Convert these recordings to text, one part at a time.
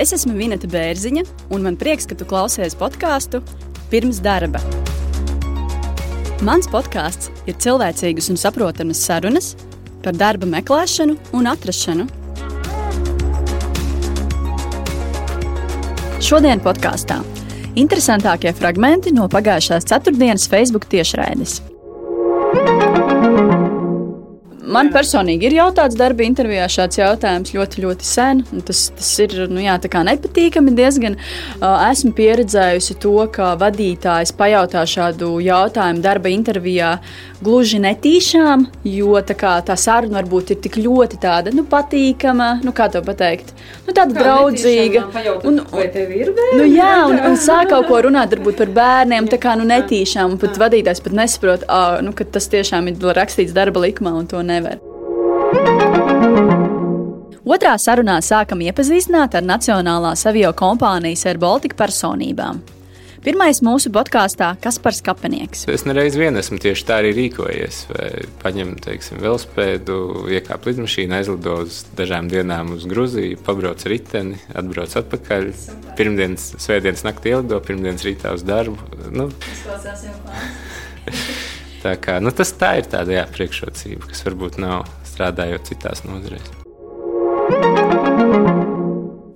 Es esmu Vineta Bērziņa, un man prieks, ka tu klausies podkāstu pirms darba. Mans podkāsts ir cilvēcīgas un saprotamas sarunas par darba meklēšanu un atrašanu. Šodien podkāstā interesantākie fragmenti no pagājušās ceturtdienas Facebook tiešraides. Man personīgi ir jautāts darba intervijā šāds jautājums ļoti, ļoti sen. Tas, tas ir nu, jā, nepatīkami diezgan. Esmu pieredzējusi to, ka vadītājs pajautā šādu jautājumu darba intervijā gluži netīšām, jo tā, kā, tā saruna varbūt ir tik ļoti tāda nu, patīkama, nu, kā to pateikt, nu, tāda kā draudzīga. Un, un, bērni? Nu, jā, un, un sāk kaut ko runāt varbūt par bērniem, tā kā nu, netīšām, un pat vadītājs pat nesaprot, nu, ka tas tiešām ir rakstīts darba likumā un to nevar. Otrā sarunā sākam iepazīstināt ar Nacionālās avio kompānijas Air Baltica personībām. Pirmais mūsu podkāstā - Kaspars Kapenieks. Es nereiz vien esmu tieši tā arī rīkojies. Paņem, teiksim, velospēdu, iekāp lidmašīnā, aizlido uz dažām dienām uz Gruziju, pabrauc riteni, atbrauc atpakaļ. Pirmdienas, svētdienas naktī ielido, pirmdienas rītā uz darbu. Nu. Tā kā, nu, tas tā ir tāda jā, priekšrocība, kas varbūt nav strādājot citās nozarēs.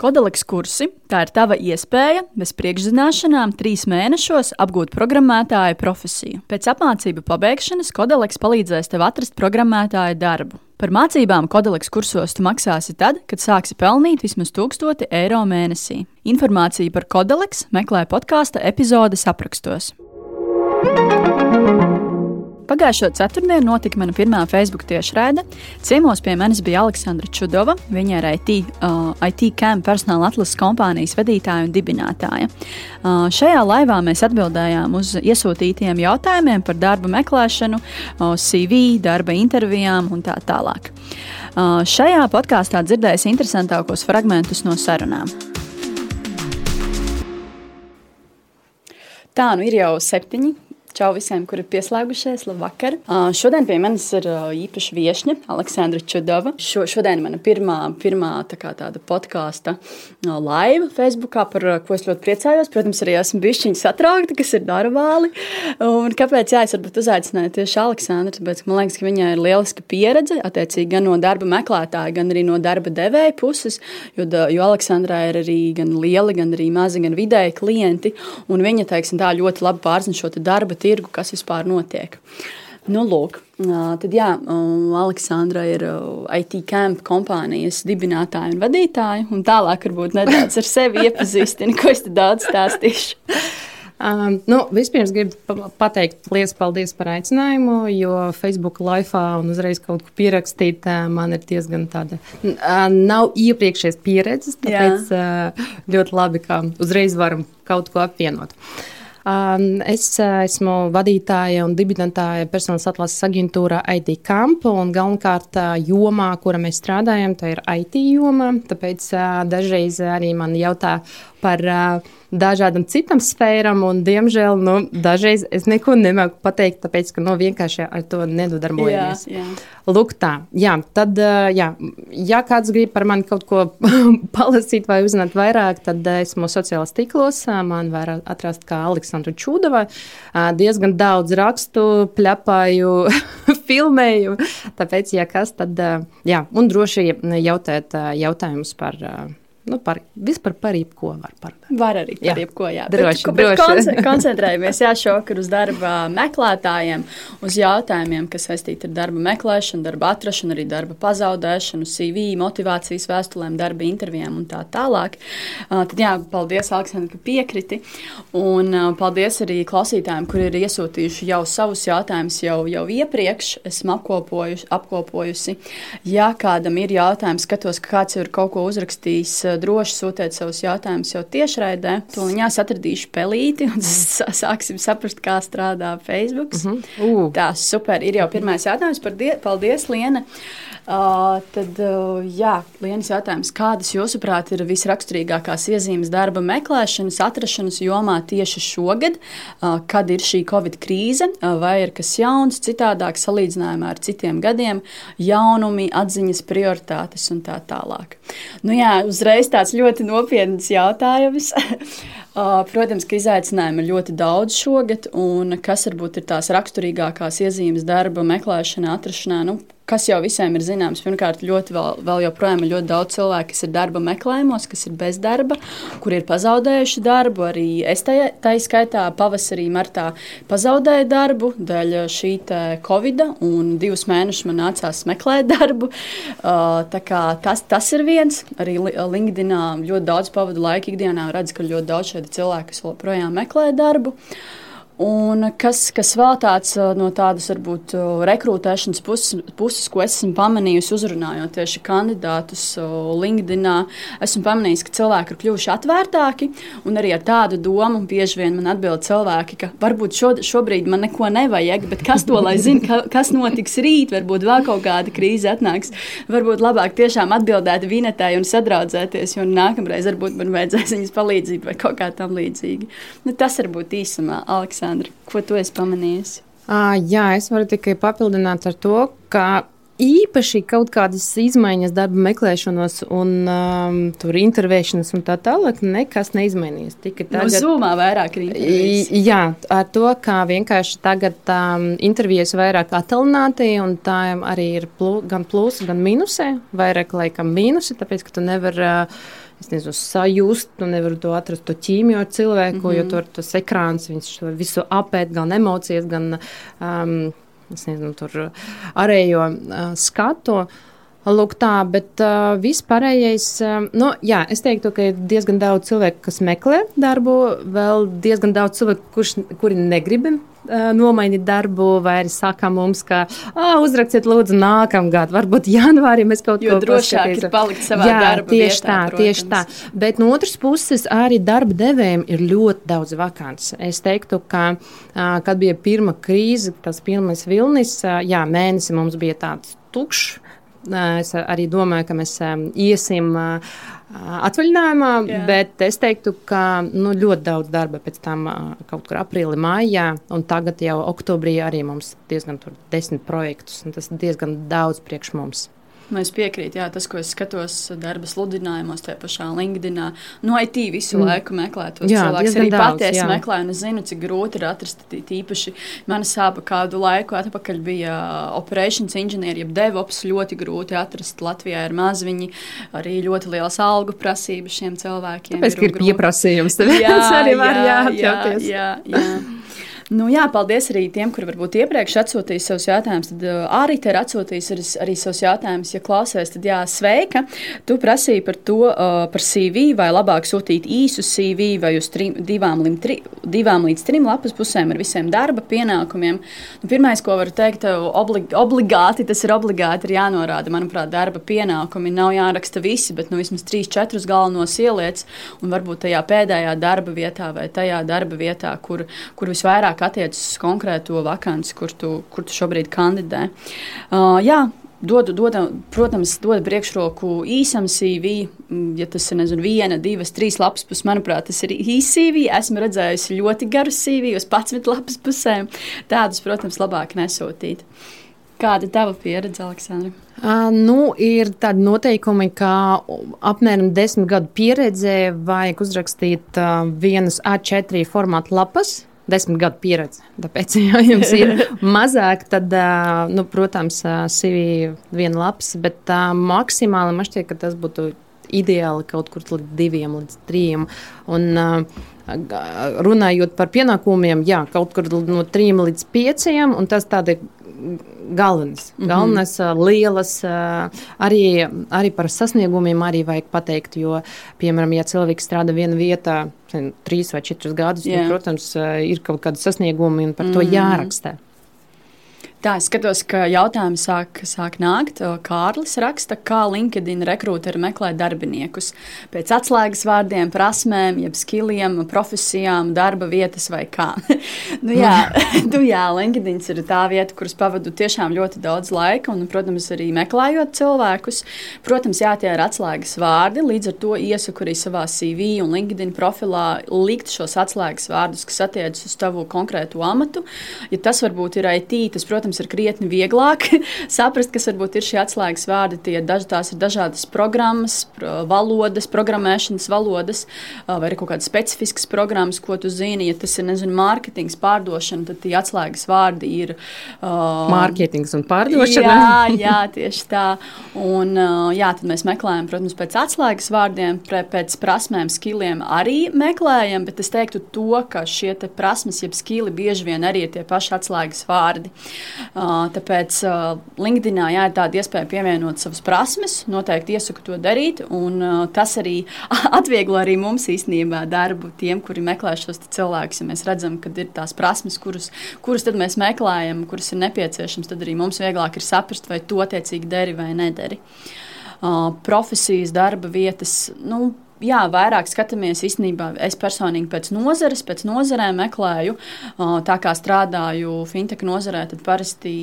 Kodoleks kursi - tā ir tava iespēja bez priekšzināšanām trīs mēnešos apgūt programmētāja profesiju. Pēc apmācību pabeigšanas Kodoleks palīdzēs tev atrast programmētāja darbu. Par mācībām Kodoleks kursos tu maksāsi tad, kad sāksi pelnīt vismaz 1000 eiro mēnesī. Informāciju par Kodoleks meklē podkāstu epizodes aprakstos. Pagājušo ceturtdienu notika mana pirmā Facebook tiešraide. Ciemos pie manis bija Aleksandra Čudova. Viņa ir IT, uh, IT Camp personāla atlases kompānijas vadītāja un dibinātāja. Uh, šajā laivā mēs atbildējām uz iesūtītiem jautājumiem par darba meklēšanu, uh, CV, darba intervijām un tā tālāk. Uh, šajā podkāstā dzirdēs interesantākos fragmentus no sarunām. Tā nu ir jau septiņi Čau visiem, kuri ir pieslēgušies. Labvakar! Uh, šodien pie manis ir uh, īpaša viesne, Aleksandra Čudova. Šo, šodien mana pirmā, pirmā tā kā, tāda podkāsta uh, laiva Facebookā, par ko es ļoti priecājos. Protams, arī esmu bijusi satraukta, kas ir darbāli. Un kāpēc jā, es varbūt uzaicināju tieši Aleksandru? Tāpēc man liekas, ka viņai ir lieliska pieredze, attiecīgi gan no darba meklētāja, gan arī no darba devēja puses. Jo, jo Aleksandrā ir arī gan lieli, gan arī mazi, gan vidēji klienti. Un viņa, teiksim, tā ļoti labi pārzina šo darba tirgu, kas vispār notiek. Nu, lūk, tad, jā, Aleksandra ir IT camp kompānijas dibinātāja un vadītāja. Un tālāk, varbūt nedaudz ar sevi iepazīstina, ko es daudz stāstīšu. Um, nu, vispirms gribu pateikt liels paldies par aicinājumu, jo Facebook laifā un uzreiz kaut ko pierakstīt man ir diezgan tāda. Nav iepriekšējās pieredzes, tāpēc Jā. ļoti labi, ka uzreiz varam kaut ko apvienot. Uh, Es esmu vadītāja un dibinātāja personāla atlases aģentūrā IT Camp. Galvenokārt jomā, kura mēs strādājam, tā ir IT joma. Tāpēc dažreiz arī man jautā par dažādām citām sfērām, un, diemžēl, nu, dažreiz es neko nemāku pateikt, tāpēc, ka nu, vienkārši ar to nedarbojamies. Jā, jā. Lūk, tā. Jā, tad, jā, ja kāds grib par mani kaut ko palasīt vai uzzināt vairāk, tad esmu sociālajos tīklos. Man var atrast kā Aleksandra Čūdava. Diezgan daudz rakstu, pļapāju, filmēju. Tāpēc, ja kas, tad jā, un droši jautāt jautājumus par Nu, par, vispār par jebko var parunāt. Var arī par jā. jebko, jā. Droši, bet, bet konce, koncentrējamies jā, šokar uz darba meklētājiem, uz jautājumiem, kas saistīti ar darba meklēšanu, darba atrašanu, arī darba pazaudēšanu, CV, motivācijas vēstulēm, darba intervijām un tā tālāk. Uh, tad jā, paldies, Aleksandra, ka piekriti. Un uh, paldies arī klausītājiem, kuri ir iesūtījuši jau savus jautājumus jau, jau iepriekš. Esmu apkopojusi, apkopojusi. Ja kādam ir jautājums, skatos, ka kāds ir kaut ko uzrakstījis droši sūtiet savus jautājumus jau tiešraidē. Tūlīt atradīšu pelīti un sāksim saprast, kā strādā Facebook. Uh -huh. uh. Tā super. Ir jau pirmais jautājums paldies, Liena. Uh, tad, uh, jā, Lienas jautājums, kādas jūsuprāt ir visraksturīgākās iezīmes darba meklēšanas, atrašanas jomā tieši šogad, uh, kad ir šī Covid krīze, uh, vai ir kas jauns, citādāk salīdzinājumā ar citiem gadiem, jaunumi, atziņas, prioritātes un tā tālāk. Nu, jā, uzreiz uzreiz tāds ļoti nopietns jautājums. Protams, ka izaicinājumu ir ļoti daudz šogad, un kas varbūt ir tās raksturīgākās iezīmes darba meklēšanā, atrašanā, nu, kas jau visiem ir zināms. Pirmkārt, ļoti vēl, vēl joprojām ir ļoti daudz cilvēku, kas ir darba meklējumos, kas ir bez darba, kur ir pazaudējuši darbu. Arī es tajā, tā skaitā pavasarī, martā pazaudēju darbu dēļ šī covid, un divus mēnešus man nācās meklēt darbu. Uh, tas, tas ir viens. Arī LinkedInā ļoti daudz pavadu laiku ikdienā, redzu, ka ļoti daudz šādi cilvēki, kas joprojām meklē darbu. Uh, Un kas, kas vēl tāds no tādas varbūt rekrutēšanas puses, puses, ko esmu pamanījusi, uzrunājot tieši kandidātus LinkedIn, esmu pamanījusi, ka cilvēki ir kļuvuši atvērtāki un arī ar tādu domu. Bieži vien man atbild cilvēki, ka varbūt šo, šobrīd man neko nevajag, bet kas to lai zina, ka, kas notiks rīt, varbūt vēl kaut kāda krīze atnāks. Varbūt labāk tiešām atbildēt vinetē un sadraudzēties, jo nākamreiz varbūt man vajadzēs viņas palīdzību vai kaut kā tam līdzīga. Nu, tas varbūt īsumā, Aleks. Aleksandra, ko tu esi pamanījis? Uh, jā, es varu tikai papildināt ar to, ka īpaši kaut kādas izmaiņas darba meklēšanos un um, tur intervēšanas un tā tālāk nekas neizmainījās. Tikai tagad, no zumā vairāk ir intervijas. Jā, ar to, ka vienkārši tagad um, intervijas vairāk attālināti un tā arī ir plū, gan plusi, gan mīnusē, vairāk laikam mīnusi, tāpēc, ka tu nevari uh, es nezinu, sajust, tu nevari to atrast, to ķīmiju ar cilvēku, mm -hmm. jo tur tas ekrāns, viņš visu apēt, gan emocijas, gan, um, es nezinu, tur arējo uh, skatu. Lūk, tā, bet uh, vispārējais, uh, nu, jā, es teiktu, ka ir diezgan daudz cilvēku, kas meklē darbu, vēl diezgan daudz cilvēku, kurš, kuri negrib nomainīt darbu, vai arī saka mums, ka uzrakstiet, lūdzu, nākamgad, varbūt janvārī mēs kaut jo ko drošāk ir palikt savā Jā, darba tieši vietā. Tā, tieši tā. Bet no otras puses, arī darba devējiem ir ļoti daudz vakants. Es teiktu, ka, kad bija pirma krīze, tas pirmais vilnis, jā, mēnesi mums bija tāds tukšs. Es arī domāju, ka mēs iesim atvaļinājumā, Jā. bet es teiktu, ka nu, ļoti daudz darba pēc tam kaut kur aprīlī, maijā, un tagad jau oktobrī arī mums diezgan tur desmit projektus, un tas diezgan daudz priekš mums. Nu, es piekrītu, jā, tas, ko es skatos darba sludinājumos, tajā pašā LinkedIn. No IT visu mm. laiku meklē tos jā, cilvēkus. Arī patiesi meklēju, un es zinu, cik grūti ir atrast. Tīpaši mana sāpa kādu laiku atpakaļ bija operations inženieri, jeb devops ļoti grūti atrast. Latvijā ir maz, viņi arī ļoti liels algu prasības šiem cilvēkiem. Tāpēc, ir, ir pieprasījums, tad jā, arī var jāatļauties. Jā, jā, jā. Nu, jā, paldies arī tiem, kuri varbūt iepriekš atsūtīja savus jautājumus. Tad arī te ir atsūtījis arī, arī savus jautājumus. Ja klausies, tad jā, sveika. Tu prasīji par to, uh, par CV, vai labāk sūtīt īsu CV vai uz trim, divām, tri, divām līdz trim lapas pusēm ar visiem darba pienākumiem. Nu, Pirmais, ko varu teikt, oblig, obligāti tas ir obligāti ir jānorāda. Manuprāt, darba pienākumi nav jāraksta visi, bet nu, vismaz trīs, četrus galvenos ieliec un varbūt tajā pēdējā darba vietā vai tajā darba vietā, kur, kur visvairāk vairāk attiecas uz konkrēto vakanci, kur tu, kur tu šobrīd kandidē. Uh, jā, Dod, dod, protams, dod priekšroku īsam CV, mm, ja tas ir nezinu, viena, divas, trīs lapas puses. Manuprāt, tas ir īsi CV. Esmu redzējusi ļoti garu CV, uz 11 lapas pusēm. Tādus, protams, labāk nesūtīt. Kāda ir tava pieredze, Aleksandra? Uh, nu, ir tādi noteikumi, ka apmēram desmit gadu pieredzē vajag uzrakstīt uh, vienas A4 formāta lapas desmit gadu pieredze. Tāpēc, ja jums ir mazāk, tad, nu, protams, CV viena lapas, bet maksimāli man šķiet, ka tas būtu ideāli kaut kur līdz diviem, līdz trim. Un, runājot par pienākumiem, jā, kaut kur no trim līdz pieciem, un tas tādi galvenais. Mm -hmm. Lielas, arī, arī par sasniegumiem arī vajag pateikt, jo, piemēram, ja cilvēks strādā vienā vietā, trīs vai četrus gadus, tad, protams, ir kaut kādi sasniegumi un par mm -hmm. to jāraksta. Tā, es skatos, ka jautājumi sāk, sāk nākt. Kārlis raksta, kā LinkedIn rekrūteri meklē darbiniekus. Pēc atslēgas vārdiem, prasmēm, jeb skilliem, profesijām, darba vietas vai kā. nu, jā, nu, jā, LinkedIn ir tā vieta, kuras pavadu tiešām ļoti daudz laika, un, protams, arī meklējot cilvēkus. Protams, jā, tie ir atslēgas vārdi. Līdz ar to iesaku arī savā CV un LinkedIn profilā likt šos atslēgas vārdus, kas attiecas uz tavu konkrētu amatu. Ja tas varbūt ir IT, tas, protams, protams, ir krietni vieglāk saprast, kas varbūt ir šie atslēgas vārdi. Tie daž, tās ir dažādas programmas, valodas, programmēšanas valodas, vai ir kaut kādas specifiskas programmas, ko tu zini. Ja tas ir, nezinu, mārketings, pārdošana, tad tie atslēgas vārdi ir. Uh, Mārketings un pārdošana. Jā, jā, tieši tā. Un, uh, jā, tad mēs meklējam, protams, pēc atslēgas vārdiem, pēc prasmēm, skilliem arī meklējam, bet es teiktu to, ka šie prasmes, jeb skili bieži vien arī ir tie paši atslēgas vārdi. Tāpēc LinkedInā jā, ir tāda iespēja pievienot savas prasmes, noteikti iesaku to darīt, tas arī atvieglo arī mums īstenībā darbu tiem, kuri meklē šos cilvēkus. Ja mēs redzam, ka ir tās prasmes, kuras, kuras mēs meklējam, kuras ir nepieciešamas, tad arī mums vieglāk ir saprast, vai to attiecīgi deri vai nederi. Uh, profesijas, darba vietas. Nu, jā, vairāk skatāmies īstenībā. Es personīgi pēc nozares, pēc nozarēm meklēju. Tā kā strādāju fintech nozarē, tad parasti,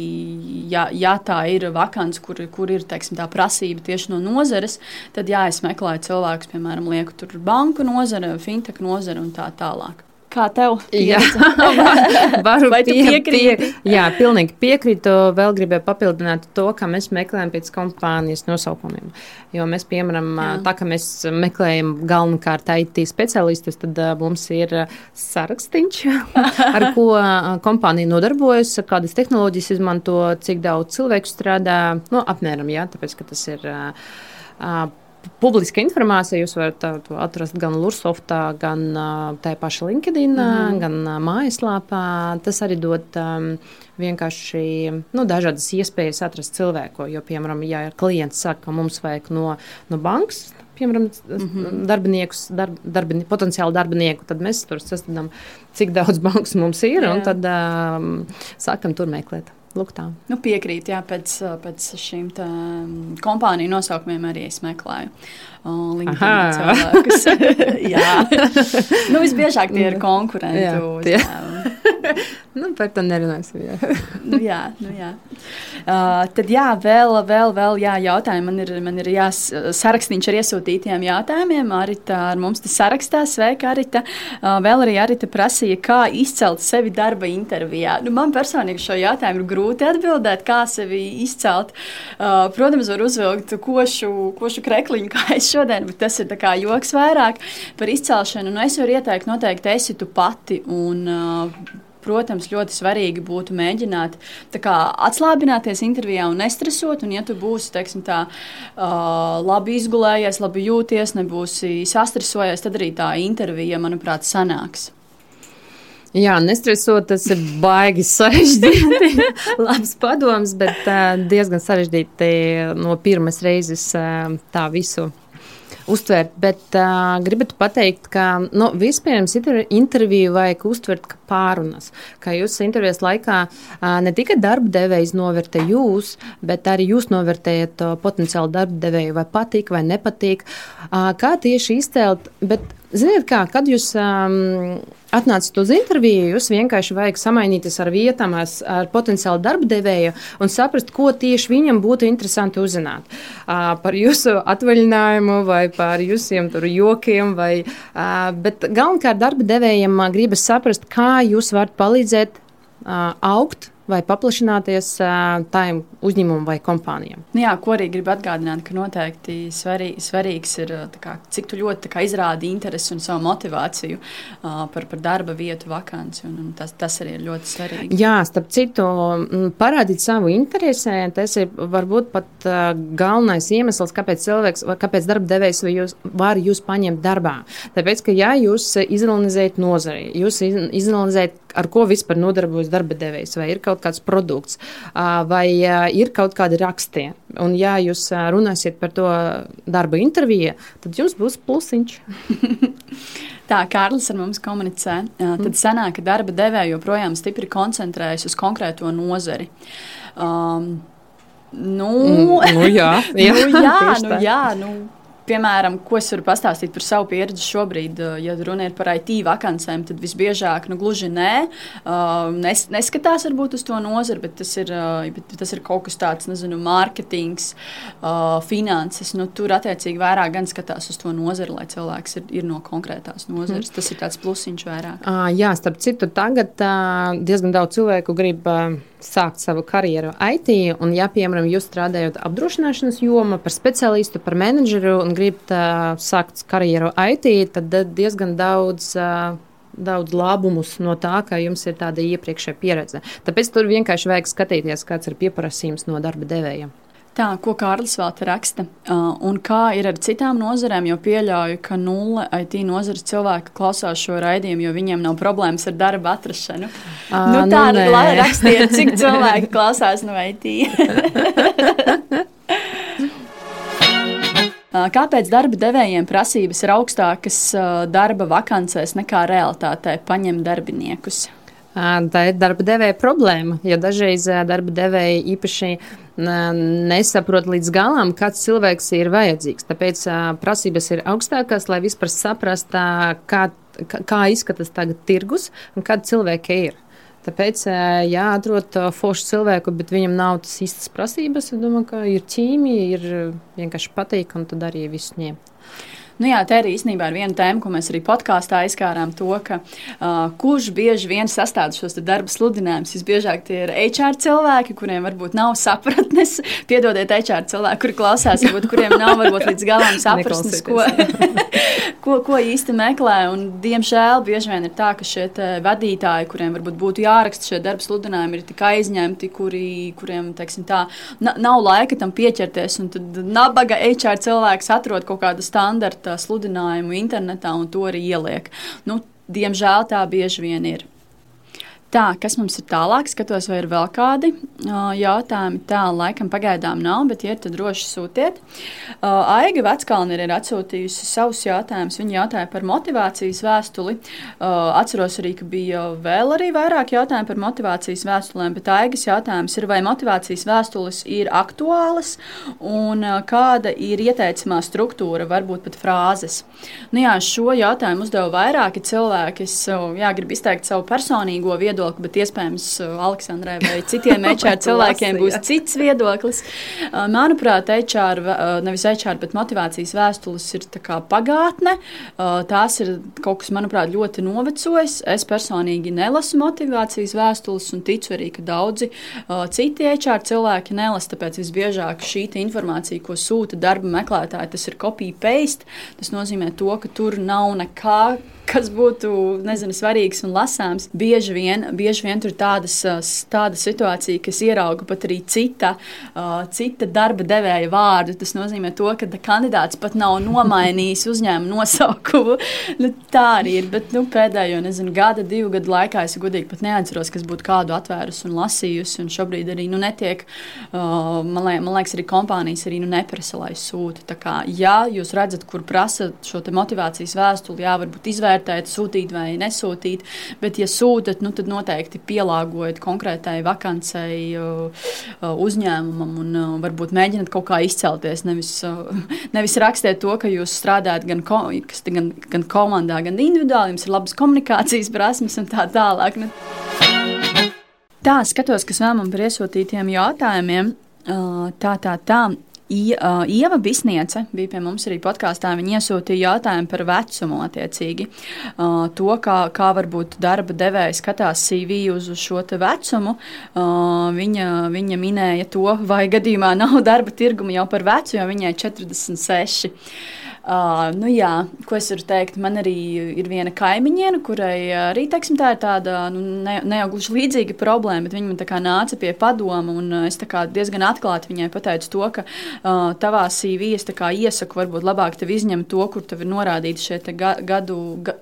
ja, ja tā ir vakants, kur, kur ir teiksim, tā prasība tieši no nozares, tad jā, es meklēju cilvēkus, piemēram, lieku tur banku nozare, fintech nozare un tā tālāk. Kā tev? Jā, varu pie, piekrīti? Pie, jā, pilnīgi piekrītu. Vēl gribēju papildināt to, ka mēs meklējam pēc kompānijas nosaukumiem. Jo mēs, piemēram, jā. tā kā mēs meklējam galvenokārt IT speciālistus, tad mums ir sarakstīns, ar ko kompānija nodarbojas, kādas tehnoloģijas izmanto, cik daudz cilvēku strādā. Nu, apmēram, jā, tāpēc, ka tas ir. Uh, publiska informācija. Jūs varat to atrast gan Lursoftā, gan tajā pašā LinkedIn, mm. gan mājaslapā. Tas arī dod um, vienkārši nu, dažādas iespējas atrast cilvēku. Jo, piemēram, ja klients saka, ka mums vajag no, no bankas. Piemēram, mm -hmm. darbiniekus, darb, darbini, potenciāli darbinieku, tad mēs tur saskatām, cik daudz bankas mums ir, Jā. un tad um, sākam tur meklēt. Lūk, tā. Nu, piekrīt, jā, pēc, pēc šīm mm, kompāniju nosaukumiem arī es meklēju. Cilvēkus. jā, nu, visbiežāk tie ir konkurenti. Jā, tie. nu, par to nerunāsim. Jā, nu, jā, nu, jā. Uh, tad jā, vēl, vēl, vēl jā, jautājumi. Man ir, man ir sarakstīns ar iesūtītiem jautājumiem. Arita ar mums tas sarakstā. Sveika, Arita. Uh, vēl arī Arita prasīja, kā izcelt sevi darba intervijā. Nu, man personīgi šo jautājumu ir grūti grūti atbildēt, kā sevi izcelt. Uh, protams, var uzvilkt košu, košu krekliņu, kā es šodien, bet tas ir joks vairāk par izcelšanu. Nu, es varu ieteikt, noteikti esi tu pati. Un, uh, protams, ļoti svarīgi būtu mēģināt kā, atslābināties intervijā un nestresot. Un, ja tu būsi teiksim, tā, uh, labi izgulējies, labi jūties, nebūsi sastresojies, tad arī tā intervija, manuprāt, sanāks. Jā, nestresot, tas ir baigi sarežģīti. Labs padoms, bet uh, diezgan sarežģīti no pirmās reizes uh, tā visu uztvert. Bet uh, gribētu pateikt, ka nu, vispirms interviju vajag uztvert kā pārunas. Kā jūs intervijas laikā uh, ne tikai darba devējs novērtē jūs, bet arī jūs novērtējat uh, potenciālu darba devēju, vai patīk vai nepatīk. Uh, kā tieši izcelt? Bet, ziniet, kā, kad jūs. Um, atnācat uz interviju, jūs vienkārši vajag samainīties ar vietām, ar, ar potenciālu darba devēju un saprast, ko tieši viņam būtu interesanti uzzināt. Uh, par jūsu atvaļinājumu vai par jūsiem jokiem. Vai, uh, bet galvenokārt darba devējiem uh, gribas saprast, kā jūs varat palīdzēt uh, augt vai paplašināties tādiem uzņēmumam vai kompānijām. Nu jā, ko arī gribu atgādināt, ka noteikti svarīgi, svarīgs ir, kā, cik ļoti kā, izrādi interesi un savu motivāciju uh, par, par darba vietu vakanci. Un, un tas, tas arī ir ļoti svarīgi. Jā, starp citu, parādīt savu interesi, tas ir varbūt pat uh, galvenais iemesls, kāpēc cilvēks, kāpēc darba devējs jūs, var jūs paņemt darbā. Tāpēc, ka ja jūs izanalizējat nozari, jūs izanalizējat, ar ko vispār nodarbojas darba devējs, vai ir kaut kāds produkts, vai ir kaut kādi raksti. Un, ja jūs runāsiet par to darba interviju, tad jums būs plusiņš. Tā Kārlis ar mums komunicē. Tad sanāk, ka darba devēja joprojām stipri koncentrējas uz konkrēto nozari. Um, nu, mm, nu, jā, jā, nu, jā, nu, jā nu, piemēram, ko es varu pastāstīt par savu pieredzi šobrīd, eh, ja runa ir par IT vakancēm, tad visbiežāk nu, gluži nē, uh, nes, neskatās varbūt uz to nozari, bet tas ir, uh, bet tas ir kaut kas tāds, nezinu, mārketings, finanses. Nu, tur attiecīgi vairāk gan skatās uz to nozari, lai cilvēks ir, ir no konkrētās nozares. Hmm. Tas ir tāds plusiņš vairāk. Uh, jā, starp citu, tagad diezgan daudz cilvēku grib. Sākt savu karjeru IT, un, ja, piemēram, jūs strādājat apdrošināšanas jomā par speciālistu, par menedžeru un gribat uh, sākt karjeru IT, tad diezgan daudz. Uh, Daudz labumus no tā, ka jums ir tāda iepriekšējā pieredze. Tāpēc tur vienkārši vajag skatīties, kāds ir pieprasījums no darba devējiem. Tā, ko Kārlis vēl raksta, uh, un kā ir ar citām nozarēm, jo pieļauju, ka nulle IT nozares cilvēki klausās šo raidījumu, jo viņiem nav problēmas ar darba atrašanu. À, nu, tā nu, ir rakstiet, cik cilvēki klausās no IT. Kāpēc darba devējiem prasības ir augstākas darba vakancēs nekā realitātē paņemt darbiniekus? Tā ir darba devēja problēma, jo dažreiz darba devēji īpaši nesaprot līdz galam, kāds cilvēks ir vajadzīgs. Tāpēc prasības ir augstākās, lai vispār saprastu, kā, kā izskatās tagad tirgus un kādi cilvēki ir. Tāpēc, ja atrod foršu cilvēku, bet viņam nav tas īstas prasības, es domāju, ka ir ķīmija, ir vienkārši patīk, un tad arī viss ņemt. Nu, jā, tā arī īstenībā ir viena tēma, ko mēs arī podkāstā aizskārām. To, ka, uh, kurš bieži vien sastāv šos darba sludinājumus? Visbiežāk tie ir HR cilvēki, kuriem varbūt nav sapratnes. Piedodiet, HR cilvēki, kuri klausās, varbūt, kuriem nav varbūt līdz galam sapratnes, ko, ko, ko īsti meklē. Un, diemžēl bieži vien ir tā, ka šie vadītāji, kuriem varbūt būtu jāraksta šie darba sludinājumi, ir tik aizņemti, kuri, kuriem teiksim, tā, nav laika tam pieķerties. Tad nabaga HR cilvēks atrod kaut kādu standarta sludinājumu internetā un to arī ieliek. Nu, diemžēl tā bieži vien ir. Tā, kas mums ir tālāk? Skatos, vai ir vēl kādi uh, jautājumi. Tā, laikam, pagaidām nav, bet, ja ir, droši sūtiet. Uh, Aiga Veckalna ir atsūtījusi savus jautājumus. Viņa jautāja par motivācijas vēstuli. Uh, atceros arī, ka bija vēl arī vairāk jautājumu par motivācijas vēstulēm, bet Aigas jautājums ir, vai motivācijas vēstules ir aktuālas un kāda ir ieteicamā struktūra, varbūt pat frāzes. Nu, jā, šo jautājumu uzdeva vairāki cilvēki. Es jā, gribu izteikt savu personīgo viedokli viedokli, bet iespējams uh, Aleksandrai vai citiem HR cilvēkiem būs cits viedoklis. Uh, manuprāt, HR, uh, nevis HR, bet motivācijas vēstules ir pagātne. Tās ir kaut kas, manuprāt, ļoti novecojis. Es personīgi nelasu motivācijas vēstules un ticu arī, ka daudzi citi HR cilvēki nelasa. Tāpēc visbiežāk šī informācija, ko sūta darba meklētāji, tas ir copy-paste. Tas nozīmē to, ka tur nav nekā kas būtu nezinu, svarīgs un lasāms. Bieži vien, bieži vien tur tādas, tāda situācija, kas ierauga pat arī cita, uh, cita darba devēja vārdu. Tas nozīmē, to, ka kandidāts pat nav nomainījis uzņēmuma nosaukumu. nu, tā arī ir. Bet nu, pēdējo nezinu, gada, divu gadu laikā es godīgi pat neatceros, kas būtu kādu atvērusi un lasījusi. Un šobrīd arī nu, netiek, uh, man, liek, man liekas, arī kompānijas arī nu, neprasa, lai sūta. Tā kā, ja jūs redzat, kur prasa šo motivācijas vēstuli, jā, varbūt izvērtēt, sūtīt vai nesūtīt. Bet, ja sūtat, nu, tad noteikti pielāgojiet konkrētai vakancei, uzņēmumam un varbūt mēģiniet kaut kā izcelties. Nevis, nevis rakstiet to, ka jūs strādājat gan, ko, gan, gan komandā, gan individuāli, jums ir labas komunikācijas prasmes un tā tālāk. Nu. Tā, skatos, kas vēl man par iesūtītiem jautājumiem. Tā, tā, tā. Ieva Bisniece bija pie mums arī podkāstā. Viņa iesūtīja jautājumu par vecumu, attiecīgi. To, kā, kā varbūt darba devēja skatās CV uz šo vecumu. Viņa, viņa minēja to, vai gadījumā nav darba tirguma jau par vecu, jo viņai ir 46. Uh, nu, jā, ko es varu teikt? Man arī ir viena kaimiņiene, kurai arī teiksim, tā ir tāda nu, ne, ne jau gluži līdzīga problēma, bet viņa man nāca pie padoma. Es diezgan atklāti viņai pateicu to, ka uh, tavā CV es iesaku, varbūt labāk tev izņemt to, kur tev ir norādīti šie ga, gadu, ga,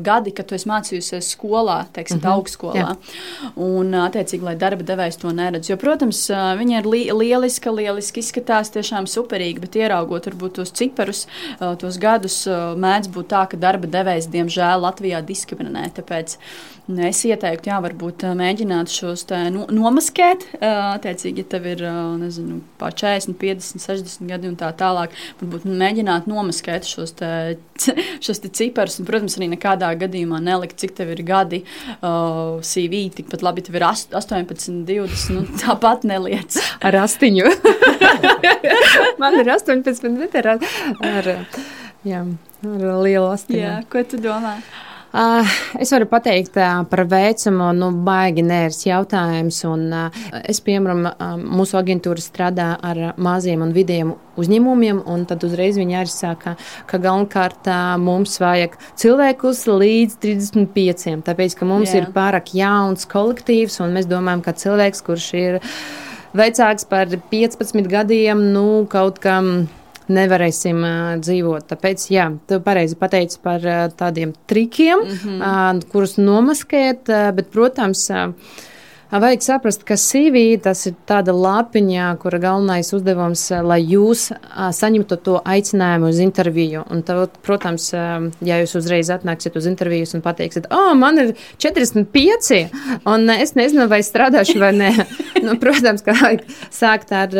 gadi, kad tu esi mācījusies skolā, teiksim, mm -hmm. augstskolā. Jā. Un, attiecīgi, lai darba devējs to neredz. Jo, protams, viņa ir li lieliska, lieliski izskatās, tiešām superīga, bet ieraugot varbūt tos ciparus tos gadus mēdz būt tā, ka darba devējs diemžēl Latvijā diskriminē. Tāpēc es ieteiktu, jā, varbūt mēģināt šos no, nomaskēt. Attiecīgi, ja tev ir nezinu, pār 40, 50, 60 gadi un tā tālāk, varbūt mēģināt nomaskēt šos, te, šos te ciparus. Un, protams, arī nekādā gadījumā nelikt, cik tev ir gadi CV. Tikpat labi, tev ir 18, 20. Nu, tāpat neliec. Ar astiņu. Man ir 18, bet ar, ar, jā, ar lielu. Jā, ko tu domā? Uh, es varu pateikt uh, par vecumu, nu, baigi nērs jautājums. Un, uh, es, piemēram, mūsu aģentūra strādā ar maziem un vidiem uzņēmumiem, un tad uzreiz viņi arī saka, ka galvenokārt mums vajag cilvēkus līdz 35, tāpēc, ka mums Jā. ir pārāk jauns kolektīvs, un mēs domājam, ka cilvēks, kurš ir vecāks par 15 gadiem, nu, kaut kam nevarēsim dzīvot. Tāpēc, jā, tu pareizi pateici par tādiem trikiem, mm -hmm. kurus nomaskēt, bet, protams, Vajag saprast, ka CV tas ir tāda lapiņa, kura galvenais uzdevums, lai jūs saņemtu to aicinājumu uz interviju. Un, tad, protams, ja jūs uzreiz atnāksiet uz interviju un pateiksiet, o, oh, man ir 45, un es nezinu, vai strādāšu vai nē. nu, protams, ka vajag sākt ar,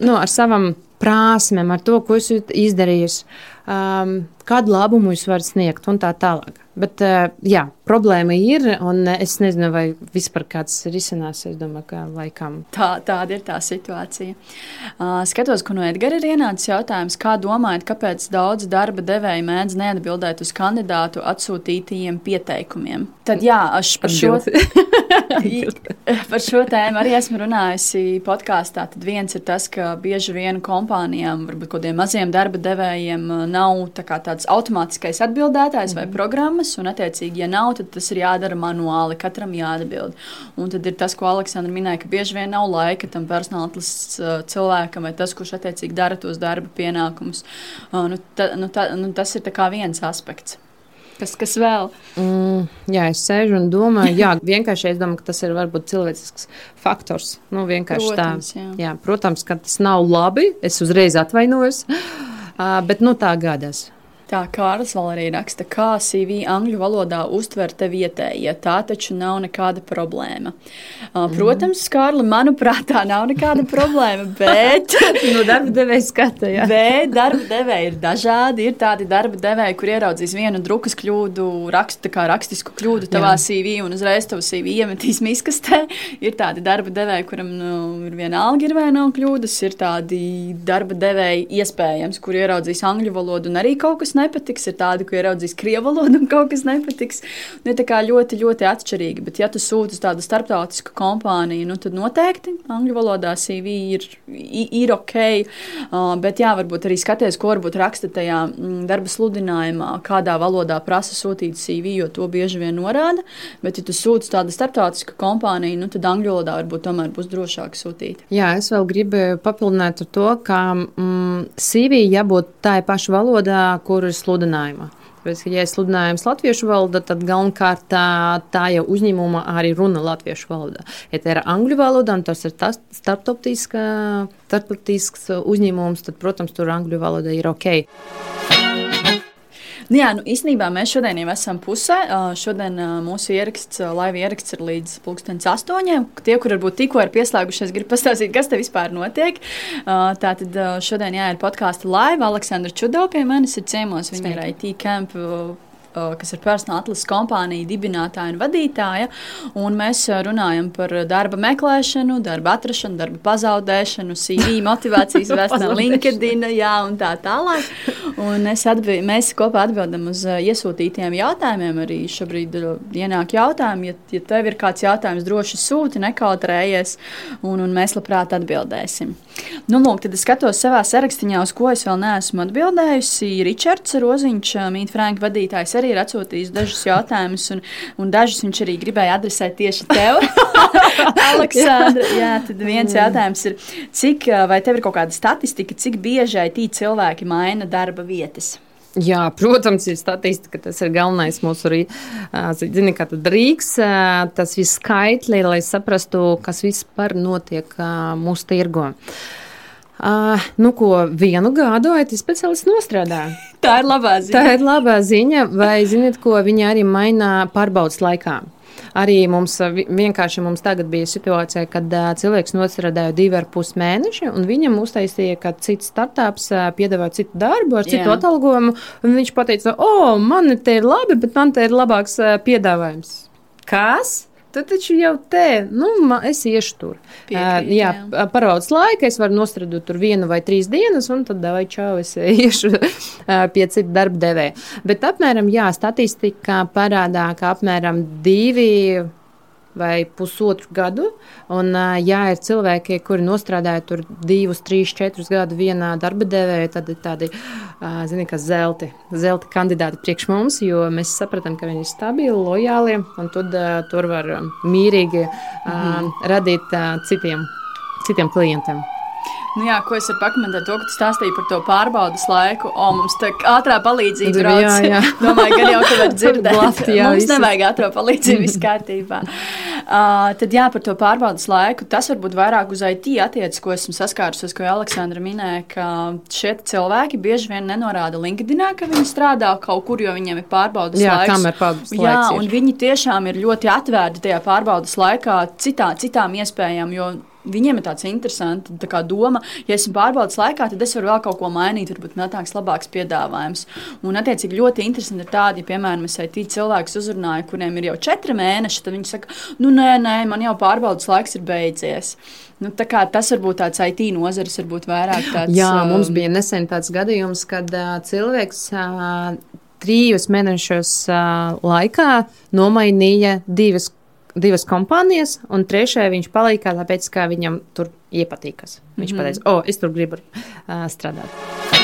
nu, ar savam prasmēm, ar to, ko esat izdarījis, um, kādu labumu jūs varat sniegt un tā tālāk. Bet, uh, jā, problēma ir, un es nezinu, vai vispār kāds risinās. Es domāju, ka laikam. Tā, tāda ir tā situācija. Uh, skatos, ka no Edgara ir ienācis jautājums, kā domājat, kāpēc daudz darba devēja mēdz neatbildēt uz kandidātu atsūtītajiem pieteikumiem? Tad jā, aš par šo, par šo tēmu arī esmu runājusi podkāstā. Tad viens ir tas, ka bieži vien kompānijām, varbūt kādiem maziem darba devējiem, nav tā tāds automātiskais atbildētājs mm. vai mhm. programmas, un attiecīgi, ja nav, tad tas ir jādara manuāli, katram jāatbild. Un tad ir tas, ko Aleksandra minēja, ka bieži vien nav laika tam personāla atlases uh, cilvēkam vai tas, kurš attiecīgi dara tos darba pienākumus. Uh, nu, ta, nu, ta, nu, tas ir viens aspekts. Kas, kas vēl? Mm, jā, es sēžu un domāju, jā, vienkārši es domāju, ka tas ir varbūt cilvēcisks faktors. Nu, protams, tā. Jā. Jā, protams, ka tas nav labi. Es uzreiz atvainojos, bet nu, tā gādās. Tā Kārlis vēl arī raksta, kā CV angļu valodā uztver te vietējie. Tā taču nav nekāda problēma. Uh, protams, Kārli, manuprāt, tā nav nekāda problēma, bet. no darba devēja skata, jā. Bet darba devēji ir dažādi. Ir tādi darba devēji, kur ieraudzīs vienu drukas kļūdu, rakstu, kā rakstisku kļūdu tavā jā. CV un uzreiz tavu CV iemetīs miskastē. Ir tādi darba devēji, kuram nu, ir viena alga, ir vai nav kļūdas. Ir tādi darba devēji iespējams, kur ieraudzīs angļu valodu un arī kaut kas nepatiks, ir tādi, ko ieraudzīs krievu valodu un kaut kas nepatiks. Nu, tā kā ļoti, ļoti atšķirīgi. Bet, ja tu sūti uz tādu starptautisku kompāniju, nu, tad noteikti angļu valodā CV ir, ir ok. Uh, bet, jā, varbūt arī skaties, ko varbūt raksta tajā mm, darba sludinājumā, kādā valodā prasa sūtīt CV, jo to bieži vien norāda. Bet, ja tu sūti tādu starptautisku kompāniju, nu, tad angļu valodā varbūt tomēr būs drošāk sūtīt. Jā, es vēl gribu papildināt ar to, ka mm, CV jābūt tā paša valodā, kuru ir sludinājuma. Tāpēc, ja ir sludinājums latviešu valodā, tad galvenokārt tā, tā jau uzņēmuma arī runa latviešu valodā. Ja tā ir angļu valoda un tas ir tas starptautisks uzņēmums, tad, protams, tur angļu valoda ir ok. Nu, jā, nu, īstenībā mēs šodien jau esam pusē. Šodien mūsu ieraksts, laiva ieraksts ir līdz pulkstenis astoņiem. Tie, kur varbūt tikko ir pieslēgušies, grib pastāstīt, kas te vispār notiek. Tātad šodien jā, ir podkāstu laiva. Aleksandra Čudo pie manis ir ciemos. Viņa ir IT camp kas ir personāla atlases kompānija dibinātāja un vadītāja. Un mēs runājam par darba meklēšanu, darba atrašanu, darba pazaudēšanu, CV, motivācijas vēsturi, LinkedIn, jā, un tā tālāk. Un atbild, mēs kopā atbildam uz iesūtītiem jautājumiem. Arī šobrīd ienāk jautājumi. Ja, ja tev ir kāds jautājums, droši sūti, nekautrējies, un, un mēs labprāt atbildēsim. Nu, lūk, tad es skatos savā sarakstā, uz ko es vēl neesmu atbildējusi. Ričards Roziņš, Mītnes Franka vadītājs, arī ir atsūtījis dažus jautājumus, un, un dažus viņš arī gribēja adresēt tieši tev, Aleksandra. Jā, tad viens jautājums ir, cik vai tev ir kaut kāda statistika, cik bieži IT cilvēki maina darba vietas? Jā, protams, ir statistika. Tas ir galvenais mūsu zini, kā tad rīks, tas viss skaitļi, lai saprastu, kas vispār notiek mūsu tirgo. Uh, nu, ko vienu gadu IT speciālists nostrādā. Tā ir labā ziņa. Tā ir labā ziņa, vai ziniet, ko viņi arī maina pārbaudas laikā. Arī mums vienkārši mums tagad bija situācija, kad cilvēks nostrādāja divi ar pus mēneši, un viņam uztaisīja, ka cits startups piedāvā citu darbu ar citu Jā. atalgojumu, un viņš teica, o, man te ir labi, bet man te ir labāks piedāvājums. Kas? Tad taču jau te, nu, ma, es iešu tur. Piekrīt, uh, jā, jā. paraudzes laika, es varu nostradot tur vienu vai trīs dienas, un tad vai čau, es iešu pie citu darba devēja. Bet apmēram, jā, statistika parādā, ka apmēram divi vai pusotru gadu. Un, ja ir cilvēki, kuri nostrādāja tur divus, trīs, četrus gadus vienā darba devējā, tad ir tādi zini, zelti, zelti kandidāti priekš mums, jo mēs saprotam, ka viņi ir stabili, lojāli un tad, tur var mierīgi ā, radīt ā, citiem, citiem klientiem. Nu, jā, ko es varu pakomentēt, to, ka tu stāstīji par to pārbaudas laiku. O, mums tā ātrā palīdzība Tur, brauc. jā, jā. Domāju, ka jau ka var dzirdēt. Glābt, jā, mums visu. nevajag ātrā palīdzību, viss kārtībā. Uh, tad jā, par to pārbaudas laiku. Tas varbūt vairāk uz IT attiecas, ko esmu saskārusies, ko Aleksandra minēja, ka šie cilvēki bieži vien nenorāda LinkedInā, ka viņi strādā kaut kur, jo viņiem ir pārbaudas Jā, laiks. kamēr pārbaudas Jā, laiks ir. un viņi tiešām ir ļoti atvērti tajā pārbaudas laikā citā, citām iespējām. jo Viņiem ir tāds interesants tā doma, ja esmu pārbaudas laikā, tad es varu vēl kaut ko mainīt, varbūt nāks labāks piedāvājums. Un, attiecīgi, ļoti interesanti ir tādi, ja, piemēram, es IT cilvēkus uzrunāju, kuriem ir jau četri mēneši, tad viņi saka, nu, nē, nē, man jau pārbaudas laiks ir beidzies. Nu, tas varbūt tāds IT nozares, varbūt vairāk tāds. Jā, mums um, bija nesen tāds gadījums, kad uh, cilvēks uh, trījus mēnešus uh, laikā nomainīja divas, divas kompānijas, un trešajai viņš palika, tāpēc, ka viņam tur iepatīkas. Viņš mm -hmm. pateica, o, es tur gribu uh, strādāt.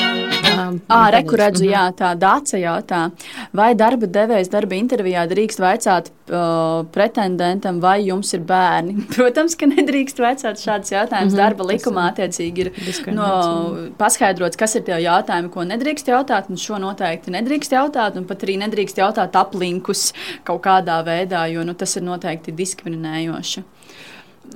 Um, Ā, reku redzu, Mhm. jā, tā dāca jautā. Vai darba devējs darba intervijā drīkst vaicāt uh, pretendentam, vai jums ir bērni? Protams, ka nedrīkst vaicāt šādus jautājumus. Mhm, Darba tas likumā attiecīgi ir no, paskaidrots, kas ir tie jautājumi, ko nedrīkst jautāt, un šo noteikti nedrīkst jautāt, un pat arī nedrīkst jautāt aplinkus kaut kādā veidā, jo nu, tas ir noteikti diskriminējoši.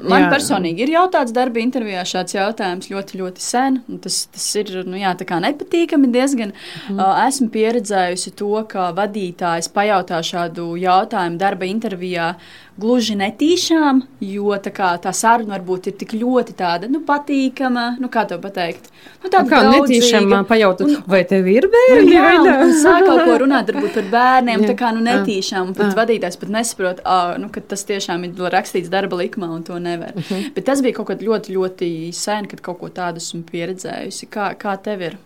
Man Jā. personīgi ir jautāts darba intervijā šāds jautājums ļoti, ļoti sen. Tas, tas ir nu, jā, nepatīkami diezgan. Mm. Uh, esmu pieredzējusi to, ka vadītājs pajautā šādu jautājumu darba intervijā gluži netīšām, jo tā, kā, tā saruna varbūt ir tik ļoti tāda nu, patīkama, nu, kā to pateikt. Nu, tāda Kā netīšām draudzīga. ā, pajautāt, vai tev ir Nu, bērni? jā, vai un, sāk kaut ko runāt varbūt par bērniem, Jā. tā kā nu, netīšām. un Pat Jā. vadītājs pat nesaprot, ā, nu, ka tas tiešām ir rakstīts darba likumā, un to nevar. Uh -huh. Bet tas bija kaut kad ļoti, ļoti sen, kad kaut ko tādu esmu pieredzējusi. Kā, kā tev ir?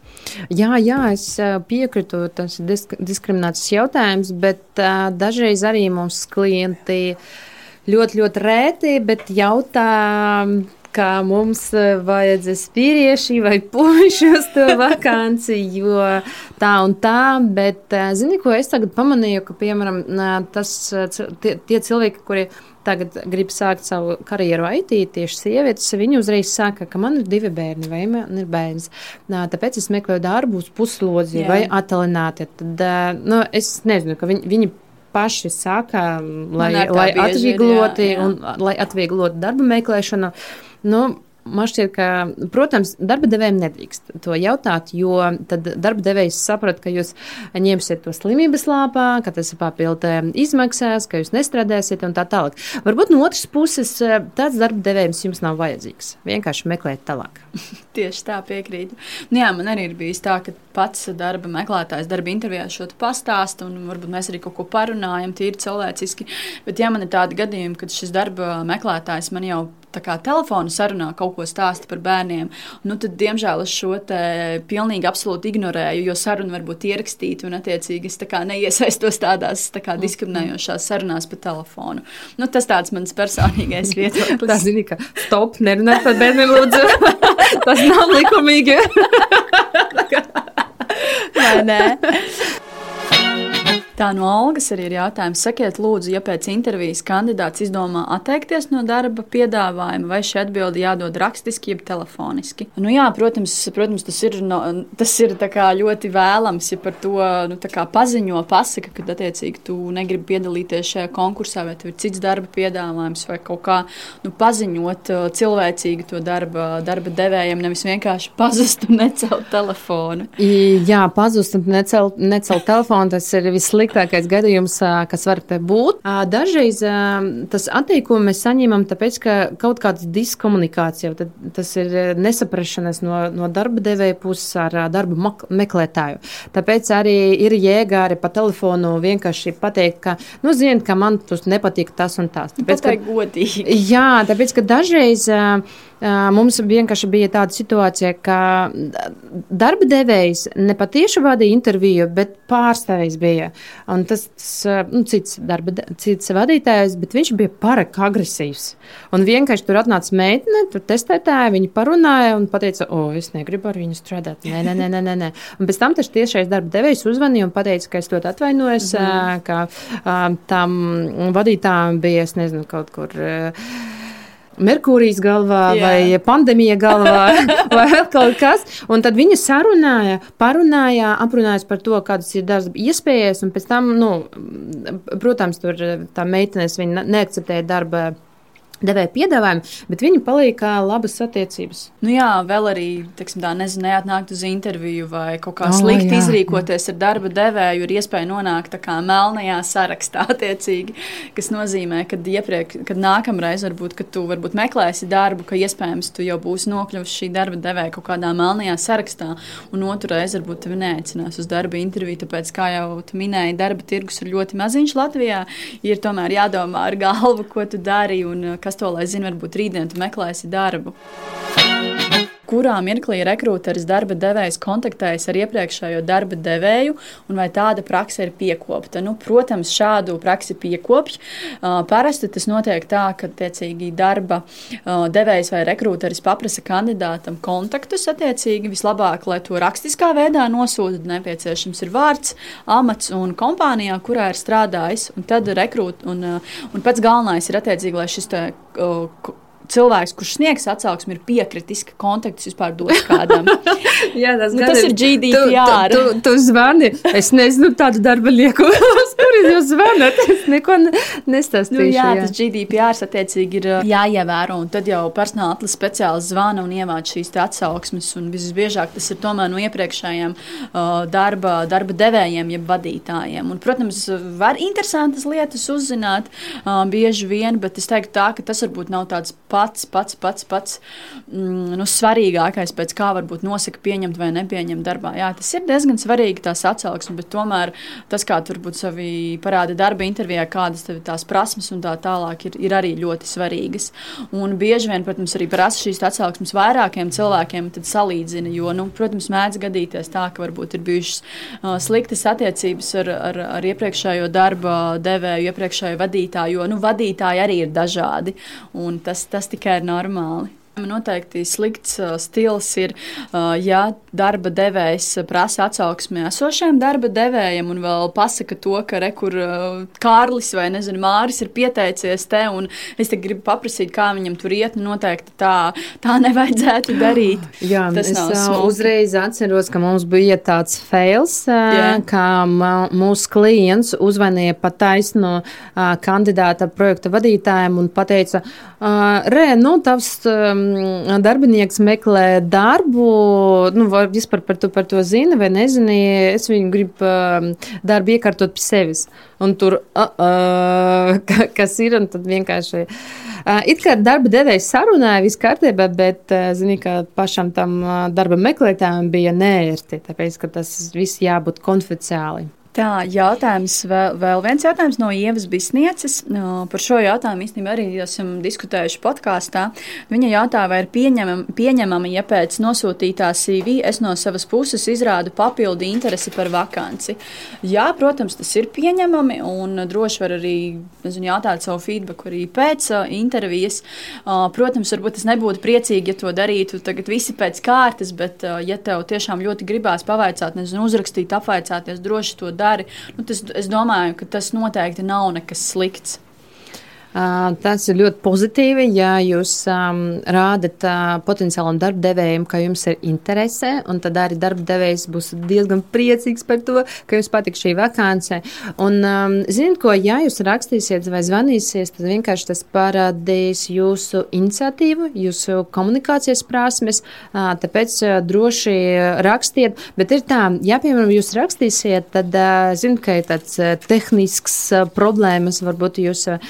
Jā, jā, es piekrītu, tas ir disk diskriminācijas jautājums, bet uh, dažreiz arī mums klienti ļoti, ļoti rēti, bet jautā. Kā mums vajadzēs vīrieši vai puiši uz to vakanci, jo tā un tā. Bet, zini, ko es tagad pamanīju, ka, piemēram, tas, tie, tie cilvēki, kuri tagad grib sākt savu karjeru IT, tieši sievietes, viņi uzreiz saka, ka man ir divi bērni vai man ir bērns. Nā, tāpēc es meklēju darbu uz puslodzi Jā. vai atalināti. Tad, nu, es nezinu, ka viņi, viņi paši saka, lai, lai atvieglotu darba meklēšanu. Nu, Man šķiet, ka, protams, darba devējiem nedrīkst to jautāt, jo tad darba devējs saprot, ka jūs ņemsiet to slimības lāpā, ka tas ir papildu izmaksās, ka jūs nestrādāsiet un tā tālāk. Varbūt no otras puses eh, tāds darba devējums jums nav vajadzīgs. Vienkārši meklēt tālāk. Tieši tā piekrītu. Nu, jā, man arī ir bijis tā, ka pats darba meklētājs darba intervijā šo te pastāsta, un varbūt mēs arī kaut ko parunājam, tīri cilvēciski. Bet, ja man ir tādi gadījumi, kad šis darba meklētājs man jau tā kā telefonu sarunā kaut ko stāsta par bērniem, nu, tad, diemžēl, es šo te pilnīgi absolūti ignorēju, jo saruna var būt ierakstīta, un, attiecīgi, es tā kā neiesaistos tādās tā kā diskriminējošās sarunās pa telefonu. Nu, tas tāds mans personīgais viedoklis. Tā zini, ka stop, nerunāj par bērniem, lūdzu. Tas nav likumīgi. Vai ne? Tā no algas arī ir jautājums. Sakiet, lūdzu, ja pēc intervijas kandidāts izdomā atteikties no darba piedāvājuma, vai šī atbilde jādod rakstiski, jeb telefoniski? Nu, jā, protams, protams, tas ir, no, tas ir ļoti vēlams, ja par to nu, paziņo, pasaka, ka attiecīgi tu negribi piedalīties šajā konkursā, vai tev ir cits darba piedāvājums, vai kaut kā nu, paziņot uh, cilvēcīgi to darba, darba devējiem, nevis vienkārši pazust un necelt telefonu. Jā, pazust un necelt, necelt telefonu, tas ir vislabākais. Sliktākais gadījums, kas var būt. Dažreiz tas atteikumu mēs saņemam tāpēc, ka kaut kāda diskomunikācija, tas ir nesaprašanās no, no darba devēja puses ar darba meklētāju. Tāpēc arī ir jēga arī pa telefonu vienkārši pateikt, ka, nu, zini, ka man tas nepatīk tas un tas. Tāpēc, ka, godīgi. Jā, tāpēc, ka dažreiz mums vienkārši bija tāda situācija, ka darba devējs ne patieši vadīja interviju, bet pārstāvējs bija. Un tas, tas nu, cits, darba, cits vadītājs, bet viņš bija pārāk agresīvs. Un vienkārši tur atnāca meitene, tur testētāja, viņa parunāja un teica, o, es negribu ar viņu strādāt. Nē, nē, nē, nē. nē. Un pēc tam tas tiešais darba devējs uzvanīja un teica, ka es to atvainojos, mm -hmm. ka tam vadītājam bija, es nezinu, kaut kur. Uh, Merkūrijas galvā Jā. vai pandēmija galvā vai kaut kas. Un tad viņa sarunāja, parunāja, aprunājās par to, kādas ir darba iespējas. Un pēc tam, nu, protams, tur tā meitenes neakceptēja darba devēja piedāvājumu, bet viņi paliek kā labas attiecības. Nu jā, vēl arī, teiksim, tā nezinu, neatnākt uz interviju vai kaut kā oh, slikti jā, izrīkoties jā. ar darba devēju, ir iespēja nonākt tā kā melnajā sarakstā, attiecīgi, kas nozīmē, ka iepriek, kad nākamreiz varbūt, kad tu varbūt meklēsi darbu, ka iespējams tu jau būsi nokļuvis šī darba devēja kaut kādā melnajā sarakstā, un otru reizi varbūt tevi neaicinās uz darba interviju, tāpēc, kā jau tu minēji, darba tirgus ir ļoti maziņš Latvijā, ir tomēr jādomā ar galvu, ko tu dari un kas to lai zina, varbūt rītdien tu meklēsi darbu. Kurā mirklī rekrūteris darba devējs kontaktējas ar iepriekšējo darba devēju, un vai tāda praksa ir piekopta? Nu, protams, šādu praksi piekopj. Parasti tas notiek tā, ka tiecīgi darba devējs vai rekrūteris paprasa kandidātam kontaktus. Attiecīgi, vislabāk, lai to rakstiskā veidā nosūta, nepieciešams ir vārds, amats un kompānijā, kurā ir strādājis. Un tad rekrūt, un, un pats galvenais ir attiecīgi, lai šis te, cilvēks, kurš sniegs atsauksmi, ir piekritis, ka kontaktus vispār dos kādam. Jā, tas, nu, tas ir GDPR. Tu, tu, tu, tu zvani, es nezinu tādu darba lieku, kur jūs zvanat. Es neko nestāstīšu. Nu, jā, jā, tas GDPR attiecīgi ir jāievēro, un tad jau personāla atlases speciālists zvana un ievāc šīs atsauksmes, un visbiežāk tas ir tomēr no iepriekšējiem uh, darba, darba devējiem, jeb vadītājiem. Un, protams, var interesantas lietas uzzināt uh, bieži vien, bet es teiktu tā, ka tas varbūt nav tāds pats, pats, pats, pats mm, nu, svarīgākais, pēc kā varbūt nosaka pieņemt vai nepieņemt darbā. Jā, tas ir diezgan svarīgi tās atsauksmes, bet tomēr tas, kā tu varbūt sevi parāda darba intervijā, kādas tev tās prasmes un tā tālāk, ir, ir arī ļoti svarīgas. Un bieži vien, protams, arī prasa šīs atsauksmes vairākiem cilvēkiem, tad salīdzina, jo, nu, protams, mēdz gadīties tā, ka varbūt ir bijušas uh, sliktas attiecības ar, ar, ar iepriekšējo darba devēju, iepriekšējo vadītāju, jo, nu, vadītāji arī ir dažādi. Tas, tas tas tikai ir normāli. Noteikti slikts stils ir, ja darba devējs prasa atsauksmi esošajam darba devējam un vēl pasaka to, ka rekur Kārlis vai nezinu, Māris ir pieteicies te un es te gribu paprasīt, kā viņam tur iet. Nu, noteikti tā, tā nevajadzētu darīt. Jā, Tas es smuki. uzreiz atceros, ka mums bija tāds fails, yeah. kā mūsu klients uzvanīja pa taisno kandidāta projekta vadītājiem un pateica, Rē, nu, tavs darbinieks meklē darbu, nu, vispār par to, par to zina vai nezina. Es viņu gribu uh, darbu iekārtot pie sevis. Un tur, uh, uh, kas ir, un tad vienkārši. Uh, it kā darba devējs sarunāja, viss kārtībā, bet, uh, zini, ka pašam tam darba meklētājam bija nērti, tāpēc, ka tas viss jābūt konfidenciāli. Tā, jautājums, vēl, vēl viens jautājums no Ievas Bisnieces. Par šo jautājumu īstenībā arī esam diskutējuši podkāstā. Viņa jautāja, vai ir pieņemami, pieņemami, ja pēc nosūtītā CV es no savas puses izrādu papildu interesi par vakanci. Jā, protams, tas ir pieņemami, un droši var arī nezinu, jautāt savu feedback arī pēc intervijas. Protams, varbūt tas nebūtu priecīgi, ja to darītu tagad visi pēc kārtas, bet, ja tev tiešām ļoti gribās pavaicāt, nezinu, uzrakstīt, apvaicāties, droši to darīt dari. Nu, tas, es domāju, ka tas noteikti nav nekas slikts. Tas ir ļoti pozitīvi, ja jūs um, rādat uh, potenciālam darbdevējam, ka jums ir interese, un tad arī darbdevējs būs diezgan priecīgs par to, ka jums patīk šī vakance. Un, um, ziniet, ko, ja jūs rakstīsiet vai zvanīsiet, tad vienkārši tas parādīs jūsu iniciatīvu, jūsu komunikācijas prasmes, uh, tāpēc uh, droši rakstiet. Bet ir tā, ja, piemēram, jūs rakstīsiet, tad uh, ziniet, ka ir tāds uh, tehnisks uh, problēmas, varbūt jūs uh,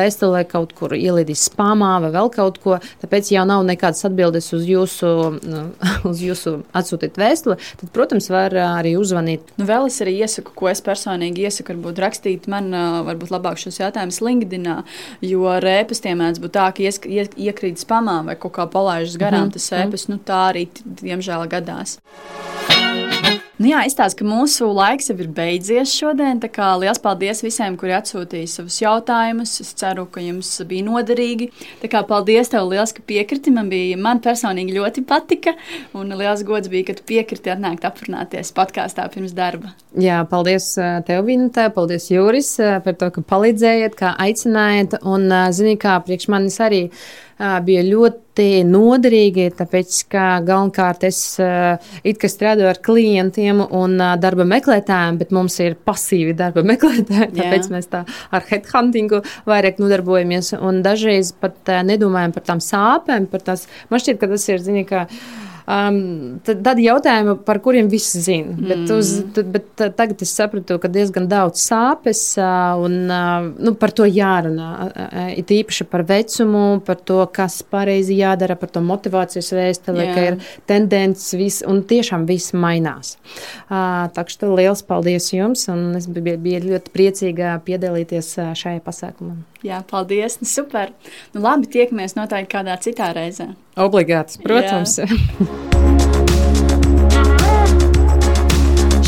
vēstulē kaut kur ielidis spāmā vai vēl kaut ko, tāpēc jau nav nekādas atbildes uz jūsu, nu, uz jūsu atsūtīt vēstuli, tad, protams, var arī uzvanīt. Nu, vēl es arī iesaku, ko es personīgi iesaku, varbūt rakstīt man, varbūt labāk šos jautājumus LinkedInā, jo ar ēpastiem mēdz būt tā, ka ies, ie, iekrīt spamā vai kaut kā palaižas garām mm -hmm. tas ēpas, nu tā arī, diemžēl, gadās. Nu jā, izstāsta, ka mūsu laiks jau ir beidzies šodien. Lielas paldies visiem, kuri atsūtīja savus jautājumus. Es ceru, ka jums bija noderīgi. Kā paldies tev liels, ka piekriti. Man, bija, man personīgi ļoti patika. Un liels gods bija, ka tu piekriti atnākt aprunāties podkāstā pirms darba. Jā, paldies tev, Vinta. Paldies, Jūris, par to, ka palīdzējāt, kā aicinājāt. Un, zini, kā priekš manis arī bija ļoti noderīgi, tāpēc, ka galvenokārt es it kā strādāju ar klientiem un darba meklētājiem, bet mums ir pasīvi darba meklētāji, tāpēc Jā. mēs tā ar headhuntingu vairāk nodarbojamies un dažreiz pat nedomājam par tām sāpēm, par tās, man šķiet, ka tas ir, zini, ka Um, tad, tad jautājumi, par kuriem visi zina. Mm. Bet, uz, bet tagad es sapratu, ka diezgan daudz sāpes un nu, par to jārunā. It īpaši par vecumu, par to, kas pareizi jādara, par to motivācijas vēstuli, ka ir tendences vis, un tiešām viss mainās. Tā kā liels paldies jums, un es biju, biju ļoti priecīga piedalīties šajā pasākumā. Jā, paldies. Nu, super. Nu, labi, tiekamies noteikti kādā citā reizē. Obligāti, protams.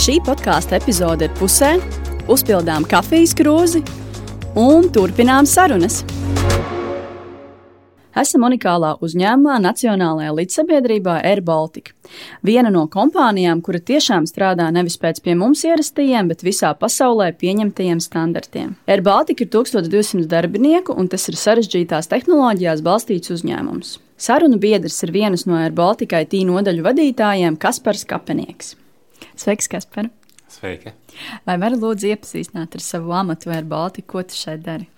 Šī podkāstu epizode ir pusē, uzpildām kafijas krūzi un turpinām sarunas. Esam unikālā uzņēmumā Nacionālajā līdzsabiedrībā Air Baltica. Viena no kompānijām, kura tiešām strādā nevis pēc pie mums ierastajiem, bet visā pasaulē pieņemtajiem standartiem. Air Baltica ir 1200 darbinieku, un tas ir sarežģītās tehnoloģijās balstīts uzņēmums. Sarunu biedrs ir vienas no Air Baltica IT nodaļu vadītājiem Kaspars Kapenieks. Sveiks, Kaspar! Sveiki! Vai vari lūdzu iepazīstināt ar savu amatu Air Baltica, ko tu šeit dari?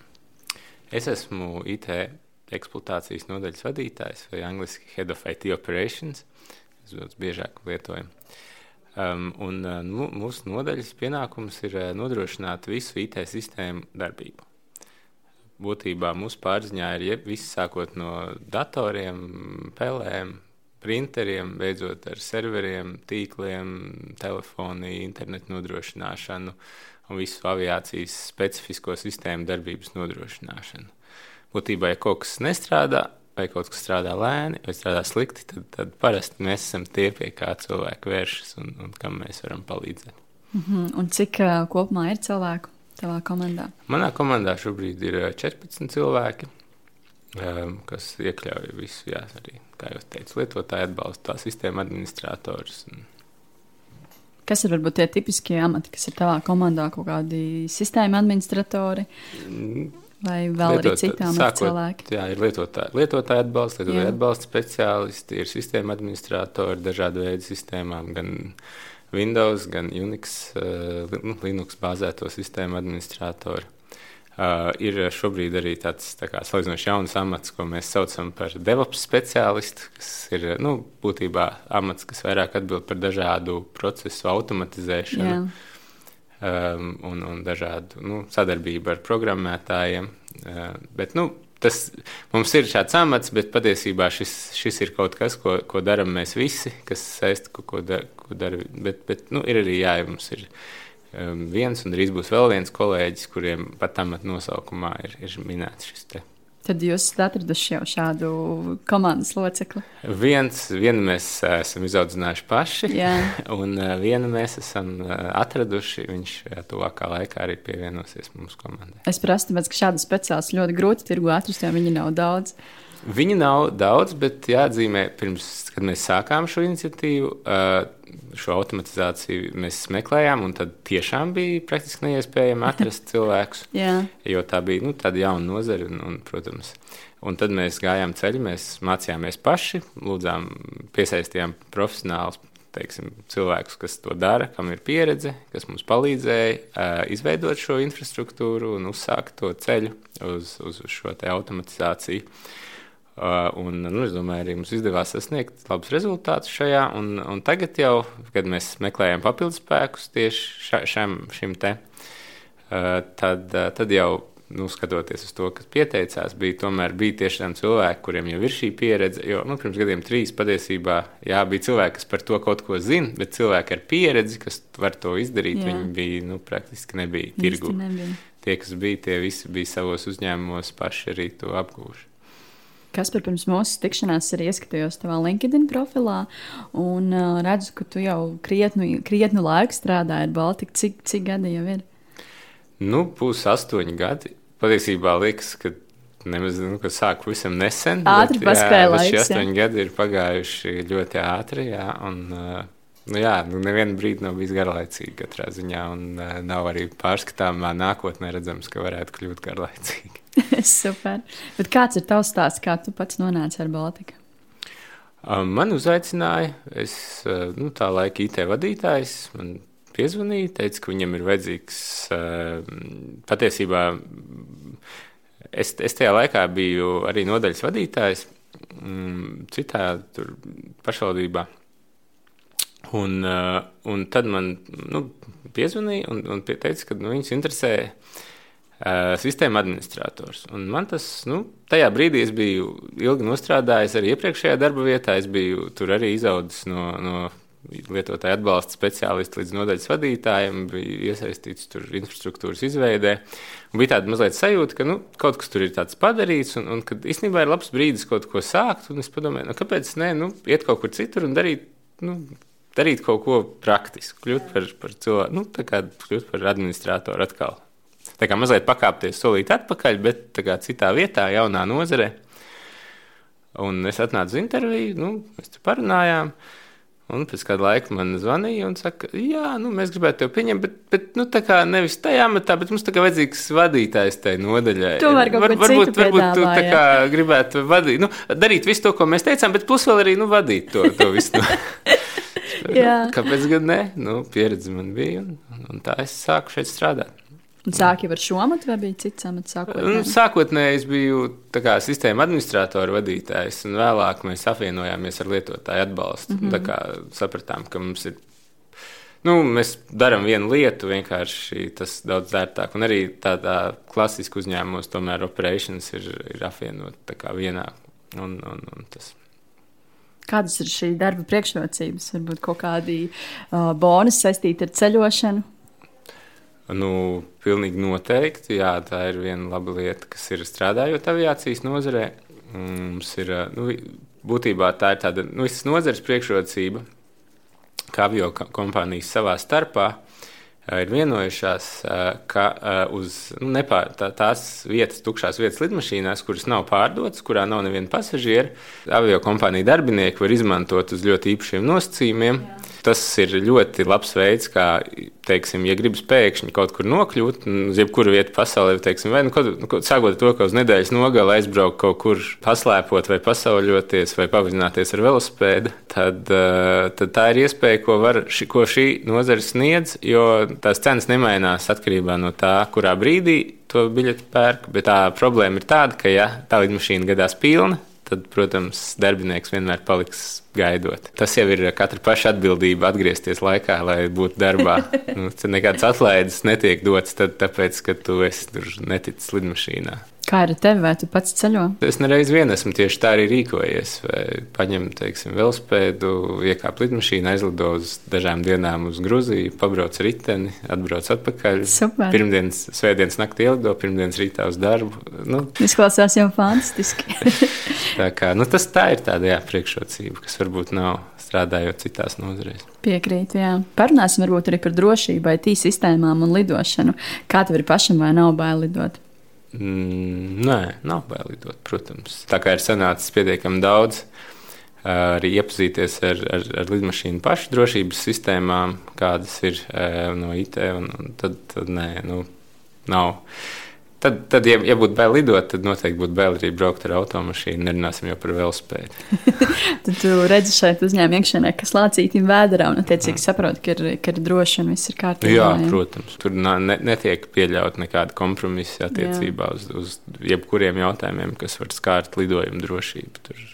Es esmu IT eksploatācijas nodaļas vadītājs vai angļuiski Head of IT Operations. Tas daudz biežāk lietojam. Um, un, uh, nu, mūsu nodaļas pienākums ir uh, nodrošināt visu IT sistēmu darbību. Būtībā mūsu pārziņā ir viss sākot no datoriem, pelēm, printeriem, beidzot ar serveriem, tīkliem, telefoniju, internetu nodrošināšanu un visu aviācijas specifisko sistēmu darbības nodrošināšanu būtībā, ja kaut kas nestrādā, vai kaut kas strādā lēni, vai strādā slikti, tad, tad parasti mēs esam tie, pie kā cilvēki vēršas un, un kam mēs varam palīdzēt. Mm -hmm. Un cik uh, kopumā ir cilvēku tavā komandā? Manā komandā šobrīd ir 14 cilvēki, um, kas iekļauj visu, jā, arī, kā jau teicu, lietotāju atbalstu, tā sistēma administrators. Un... Kas ir varbūt tie tipiskie amati, kas ir tavā komandā, kaut kādi sistēma administratori? Mm Vai vēl Lietot, arī citām cilvēkiem? Jā, ir lietotāji, lietotāji atbalsta, lietotāji atbalsta speciālisti, ir sistēma administratori dažādu veidu sistēmām, gan Windows, gan Unix, uh, Linux bāzēto sistēmu administratori. Uh, ir šobrīd arī tāds tā kā, salīdzinoši jauns amats, ko mēs saucam par DevOps speciālistu, kas ir nu, būtībā amats, kas vairāk atbild par dažādu procesu automatizēšanu. Um, un, un dažādu nu, sadarbību ar programmētājiem. Uh, bet, nu, tas mums ir šāds amats, bet patiesībā šis, šis ir kaut kas, ko, ko darām mēs visi, kas saistīts ar ko, dar, ko dara. Bet, bet nu, ir arī jā, mums ir um, viens, un drīz būs vēl viens kolēģis, kuriem pat amata nosaukumā ir, ir minēts šis te. Tad jūs esat atraduši jau šādu komandas locekli. Viens, vienu mēs esam izaudzinājuši paši, un vienu mēs esam atraduši. Viņš tuvākā laikā arī pievienosies mūsu komandai. Es prasu, tāpēc, ka šādu speciālistu ļoti grūti tirgu atrast, jo viņi nav daudz. Viņa nav daudz, bet jāatzīmē, pirms, kad mēs sākām šo iniciatīvu, šo automatizāciju mēs meklējām, un tad tiešām bija praktiski neiespējami atrast cilvēkus. jo tā bija nu, tāda jauna nozara, un, un, protams. Un tad mēs gājām ceļu, mēs mācījāmies paši, lūdzām, piesaistījām profesionālus teiksim, cilvēkus, kas to dara, kam ir pieredze, kas mums palīdzēja uh, izveidot šo infrastruktūru un uzsākt to ceļu uz, uz šo automatizāciju. Uh, un, nu, es domāju, arī mums izdevās sasniegt labus rezultātus šajā. Un, un tagad, jau, kad mēs meklējam papildus spēkus tieši ša, šam, šim te, uh, tad, uh, tad jau nu, skatoties uz to, kas pieteicās, bija tomēr bija tiešām cilvēki, kuriem jau ir šī pieredze. Jo nu, pirms gadiem trīs patiesībā jā, bija cilvēki, kas par to kaut ko zina, bet cilvēki ar pieredzi, kas var to izdarīt, jā. viņi bija nu, praktiski nebija tirgu. Tie, kas bija, tie visi bija savos uzņēmumos paši arī to apgūši. Kas par pirms mūsu tikšanās arī ieskatījos tavā LinkedIn profilā un uh, redzu, ka tu jau krietnu, krietnu laiku strādāji ar Baltiku. Cik, cik gadi jau ir? Nu, būs astoņi gadi. Patiesībā liekas, ka nemaz nu, ka sāku visam nesen. Ātri paspēja laiks. Šie astoņi gadi ir pagājuši ļoti ātri, jā, un, nu, jā, nu, nevienu brīdi nav bijis garlaicīgi katrā ziņā, un nav arī pārskatāmā nākotnē redzams, ka varētu kļūt garlaicīgi. Super. Bet kāds ir tavs stāsts, kā tu pats nonāci ar Baltiku? Man uzaicināja, es nu, tā laika IT vadītājs. Man piezvanīja, teica, ka viņam ir vajadzīgs eh, patiesībā. Es, es tajā laikā biju arī nodaļas vadītājs mm, citā pašvaldībā. Un, eh, un tad man nu, piezvanīja un, un teica, ka nu, viņus interesē uh, sistēma administrators. Un man tas, nu, tajā brīdī es biju ilgi nostrādājis arī iepriekšējā darba vietā. Es biju tur arī izaudzis no, no lietotāju atbalsta speciālists līdz nodaļas vadītājiem, bija iesaistīts tur infrastruktūras izveidē. Un bija tāda mazliet sajūta, ka nu, kaut kas tur ir tāds padarīts, un, un ka īstenībā ir labs brīdis kaut ko sākt. Es padomāju, nu, kāpēc ne nu, iet kaut kur citur un darīt. Nu, Darīt kaut ko praktisku, kļūt par, par cilvēku, nu, tā kā kļūt par administratoru atkal. Tā kā mazliet pakāpties solīt atpakaļ, bet kā citā vietā, jaunā nozarē. Un es atnācu uz interviju, nu, mēs tur parunājām. Un pēc kāda laika man zvanīja un teica, jā, nu, mēs gribētu tevi pieņemt, bet, bet nu, tā kā nevis tajā amatā, bet mums tā kā vajadzīgs vadītājs tajā nodaļā. To var Var, varbūt, varbūt tu tā kā gribētu vadīt, nu, darīt visu to, ko mēs teicām, bet plus vēl arī nu, vadīt to, to visu. Kāpēc gan ne? Nu, pieredze man bija un, un tā es sāku šeit strādāt. Un sāki ar šo amatu, vai bija cits amats sākotnēji? Nu, sākotnēji es biju kā, sistēma administratora vadītājs, un vēlāk mēs apvienojāmies ar lietotāju atbalstu. Mm -hmm. Tā kā sapratām, ka mums ir. Nu, mēs darām vienu lietu, vienkārši tas daudz ērtāk. Un arī tādā klasiskā uzņēmumos, tomēr operations ir, ir apvienot vienā. Un, un, un tas. Kādas ir šī darba priekšrocības? Varbūt kaut kādi uh, bonusi saistīti ar ceļošanu? Nu, pilnīgi noteikti. Jā, tā ir viena laba lieta, kas ir strādājot aviācijas nozarē. Mums ir nu, būtībā tā ir tāda nu, nozares priekšrocība, kā avio kompānijas savā starpā ir vienojušās, ka uz nu, nepār, tā, tās vietas, tukšās vietas lidmašīnās, kuras nav pārdotas, kurā nav neviena pasažiera, avio kompānija darbinieki var izmantot uz ļoti īpašiem nosacījumiem. Jā tas ir ļoti labs veids, kā, teiksim, ja gribas pēkšņi kaut kur nokļūt, uz jebkuru vietu pasaulē, teiksim, vai nu, kaut, nu, sākot to, ka uz nedēļas nogali aizbraukt kaut kur paslēpot vai pasauļoties vai pavizināties ar velosipēdu, tad, tad tā ir iespēja, ko, var, ko šī nozara sniedz, jo tās cenas nemainās atkarībā no tā, kurā brīdī to biļeti pērk. Bet tā problēma ir tāda, ka, ja tā lidmašīna gadās pilna, tad, protams, darbinieks vienmēr paliks gaidot. Tas jau ir katra paša atbildība atgriezties laikā, lai būtu darbā. nu, nekādas atlaides netiek dotas, tad, tāpēc, ka tu esi tur neticis lidmašīnā. Kā ir ar tevi, vai tu pats ceļo? Es nereiz vien esmu tieši tā arī rīkojies. Paņem, teiksim, velospēdu, iekāp lidmašīnā, aizlido uz dažām dienām uz Gruziju, pabrauc riteni, atbrauc atpakaļ. Super. Pirmdienas, svētdienas naktī ielido, pirmdienas rītā uz darbu. Nu. Izklausās jau fantastiski. tā kā, nu, tas tā ir tāda jā, priekšrocība, kas varbūt nav strādājot citās nozarēs. Piekrītu, jā. Parunāsim varbūt arī par drošību, IT sistēmām un lidošanu. Kā tev ir pašam vai nav bail lidot? Mm, nē, nav bail lidot, protams. Tā kā ir sanācis pietiekami daudz, arī iepazīties ar, ar, ar lidmašīnu pašu drošības sistēmām, kādas ir no IT, un, un tad, tad nē, nu, nav. Tad, tad ja, ja būtu bail lidot, tad noteikti būtu bail arī braukt ar automašīnu. Nerunāsim jau par velospēdu. tad tu redzi šeit uzņēmuma iekšienē, kas lācītīm vēderā un attiecīgi mm. saprot, ka ir, ka ir droši un viss ir kārtībā. Jā, jā, protams. Tur ne, netiek pieļaut nekāda kompromisa attiecībā jā. uz, uz jebkuriem jautājumiem, kas var skārt lidojumu drošību. Tur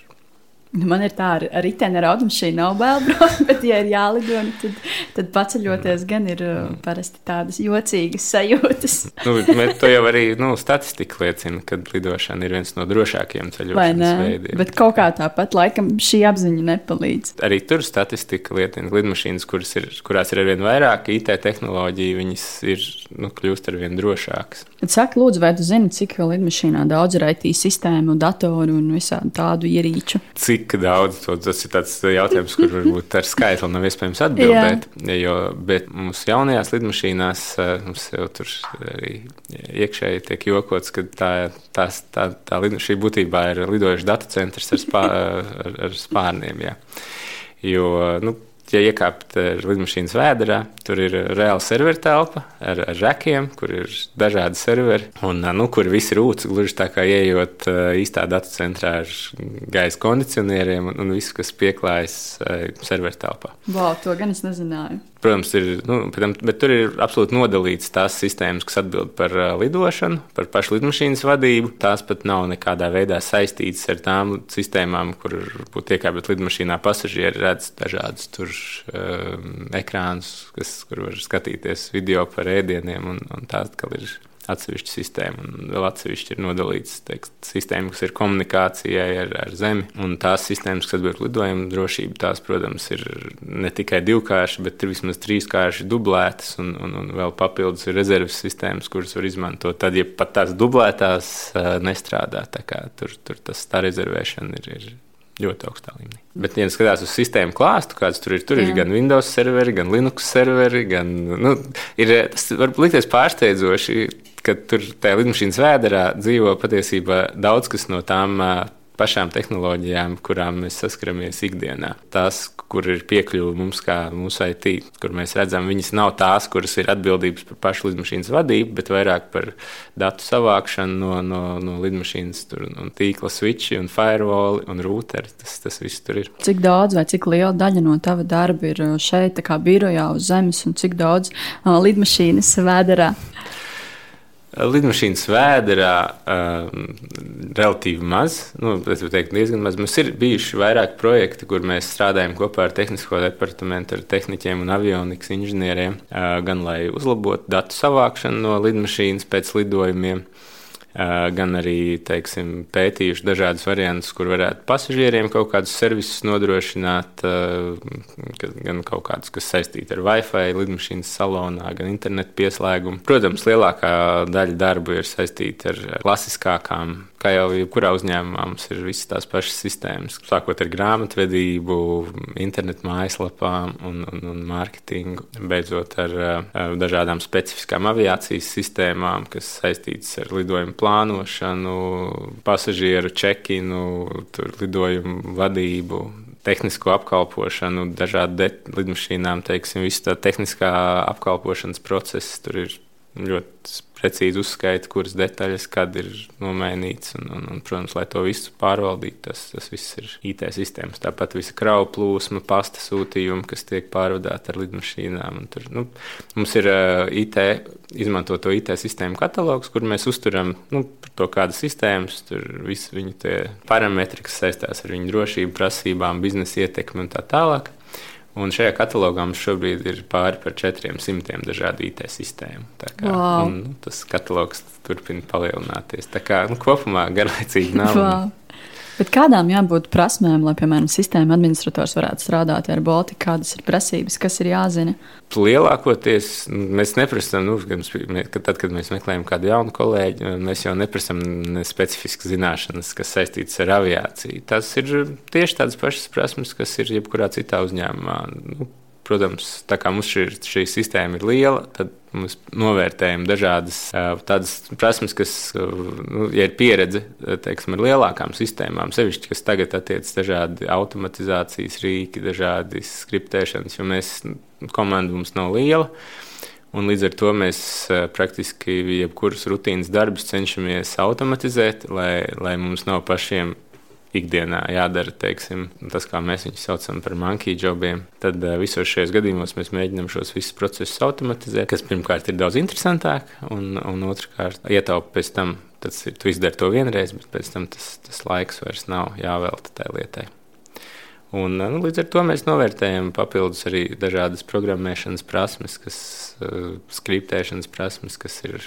man ir tā, ar, ar riteni ar automašīnu nav bail braukt, bet, ja ir jālido, nu, tad, tad paceļoties gan ir uh, parasti tādas jocīgas sajūtas. nu, to jau arī nu, statistika liecina, ka lidošana ir viens no drošākajiem ceļošanas veidiem. Bet kaut kā tāpat laikam šī apziņa nepalīdz. Arī tur statistika liecina, ka lidmašīnas, kuras ir, kurās ir arvien vairāk IT tehnoloģiju, viņas ir nu, kļūst arvien drošākas. Bet saka, lūdzu, vai tu zini, cik lidmašīnā daudz ir IT sistēmu, datoru un visādi tādu ierīču? Cik cik daudz to, tas ir tāds jautājums, kur varbūt ar skaitli nav iespējams atbildēt. jo, bet mums jaunajās lidmašīnās eh, mums jau tur arī iekšēji tiek jokots, ka tā, tā, tā, tā šī būtībā ir lidojuši datu centrs ar, spā, ar, ar spārniem. Jā. Jo, nu, ja iekāpt lidmašīnas vēdā, tur ir reāla serveru telpa ar, ar žakiem, kur ir dažādi serveri, un nu, kur viss ūdens, gluži tā kā ieejot īstā datu centrā ar gaisa kondicionieriem un, un viss, kas pieklājas serveru telpā. Wow, to gan es nezināju. Protams, ir, nu, bet tur ir absolūti nodalīts tās sistēmas, kas atbild par lidošanu, par pašu lidmašīnas vadību. Tās pat nav nekādā veidā saistītas ar tām sistēmām, kur būtu iekāpta lidmašīnā pasažieri, redz dažādus tur um, ekrānus, kas, kur var skatīties video par ēdieniem, un, un tā atkal ir atsevišķa sistēma, un vēl atsevišķi ir nodalīts teikt, sistēma, kas ir komunikācijai ar, ar Zemi. Un tās sistēmas, kas atbild lidojumu drošību, tās, protams, ir ne tikai divkārši, bet ir vismaz trīskārši dublētas, un, un, un vēl papildus ir rezerves sistēmas, kuras var izmantot. Tad, ja pat tās dublētās nestrādā, tur, tur tas tā rezervēšana ir. ir ļoti augstā līmenī. Bet, ja skatās uz sistēmu klāstu, kāds tur ir, tur Jā. ir gan Windows serveri, gan Linux serveri, gan nu, ir, tas var likties pārsteidzoši ka tur tajā lidmašīnas vēderā dzīvo patiesībā daudz kas no tām pašām tehnoloģijām, kurām mēs saskaramies ikdienā. Tās, kur ir piekļuve mums, kā mūsu IT, kur mēs redzam, viņas nav tās, kuras ir atbildības par pašu lidmašīnas vadību, bet vairāk par datu savākšanu no, no, no lidmašīnas, tur, un tīkla switchi, un firewall un routeri. Tas, tas viss tur ir. Cik daudz vai cik liela daļa no tava darba ir šeit, kā birojā uz zemes, un cik daudz uh, lidmašīnas vēderā? Lidmašīnas vēderā um, relatīvi maz, nu, teikt, diezgan maz. Mums ir bijuši vairāki projekti, kur mēs strādājam kopā ar tehnisko departamentu, ar tehniķiem un avionikas inženieriem, uh, gan lai uzlabotu datu savākšanu no lidmašīnas pēc lidojumiem, gan arī teiksim, pētījuši dažādus variantus, kur varētu pasažieriem kaut kādus servisus nodrošināt, gan kaut kādus, kas saistīti ar Wi-Fi, lidmašīnas salonā, gan internetu pieslēgumu. Protams, lielākā daļa darbu ir saistīta ar klasiskākām kā jau jebkurā uzņēmumā, mums ir visas tās pašas sistēmas. Sākot ar grāmatvedību, internetu mājaslapām un, un, un mārketingu, beidzot ar, ar dažādām specifiskām aviācijas sistēmām, kas saistītas ar lidojumu plānošanu, pasažieru čekinu, lidojumu vadību, tehnisko apkalpošanu, dažādu lidmašīnām, teiksim, visu tā tehniskā apkalpošanas process tur ir ļoti precīzi uzskaita, kuras detaļas, kad ir nomainīts. Un, un, un, protams, lai to visu pārvaldītu, tas, tas viss ir IT sistēmas. Tāpat visa kravu plūsma, pasta sūtījumi, kas tiek pārvadāti ar lidmašīnām. Tur, nu, mums ir uh, IT, izmantoto IT sistēmu katalogs, kur mēs uzturam nu, to kādas sistēmas, tur visi viņu parametri, kas saistās ar viņu drošību, prasībām, biznesa ietekmi un tā tālāk. Un šajā katalogā mums šobrīd ir pāri par 400 dažādu IT sistēmu. Kā, wow. tas katalogs turpina palielināties. Tā kā nu, kopumā garlaicīgi nav. Wow. Bet kādām jābūt prasmēm, lai, piemēram, sistēma administrators varētu strādāt ar Baltiku? Kādas ir prasības, kas ir jāzina? Lielākoties mēs neprasām, nu, kad, tad, kad mēs meklējam kādu jaunu kolēģi, mēs jau neprasām ne specifiskas zināšanas, kas saistītas ar aviāciju. Tas ir tieši tādas pašas prasmes, kas ir jebkurā citā uzņēmumā. Nu, protams, tā kā mums šī, šī sistēma ir liela, tad Mēs novērtējam dažādas tādas prasmes, kas, nu, ja ir pieredze teiksim, ar lielākām sistēmām, sevišķi, kas tagad attiecas dažādi automatizācijas rīki, dažādi skriptēšanas, jo mēs komanda mums nav liela. Un līdz ar to mēs praktiski jebkuras rutīnas darbus cenšamies automatizēt, lai, lai mums nav pašiem ikdienā jādara teiksim, tas, kā mēs viņus saucam par monkey jobiem. Tad uh, visos šajos gadījumos mēs mēģinām šos visus procesus automatizēt, kas pirmkārt ir daudz interesantāk, un, un otrkārt ietaupa pēc tam. Tas ir, tu izdari to vienreiz, bet pēc tam tas, tas laiks vairs nav jāvelta tai lietai. Un, nu, līdz ar to mēs novērtējam papildus arī dažādas programmēšanas prasmes, kas, uh, skriptēšanas prasmes, kas ir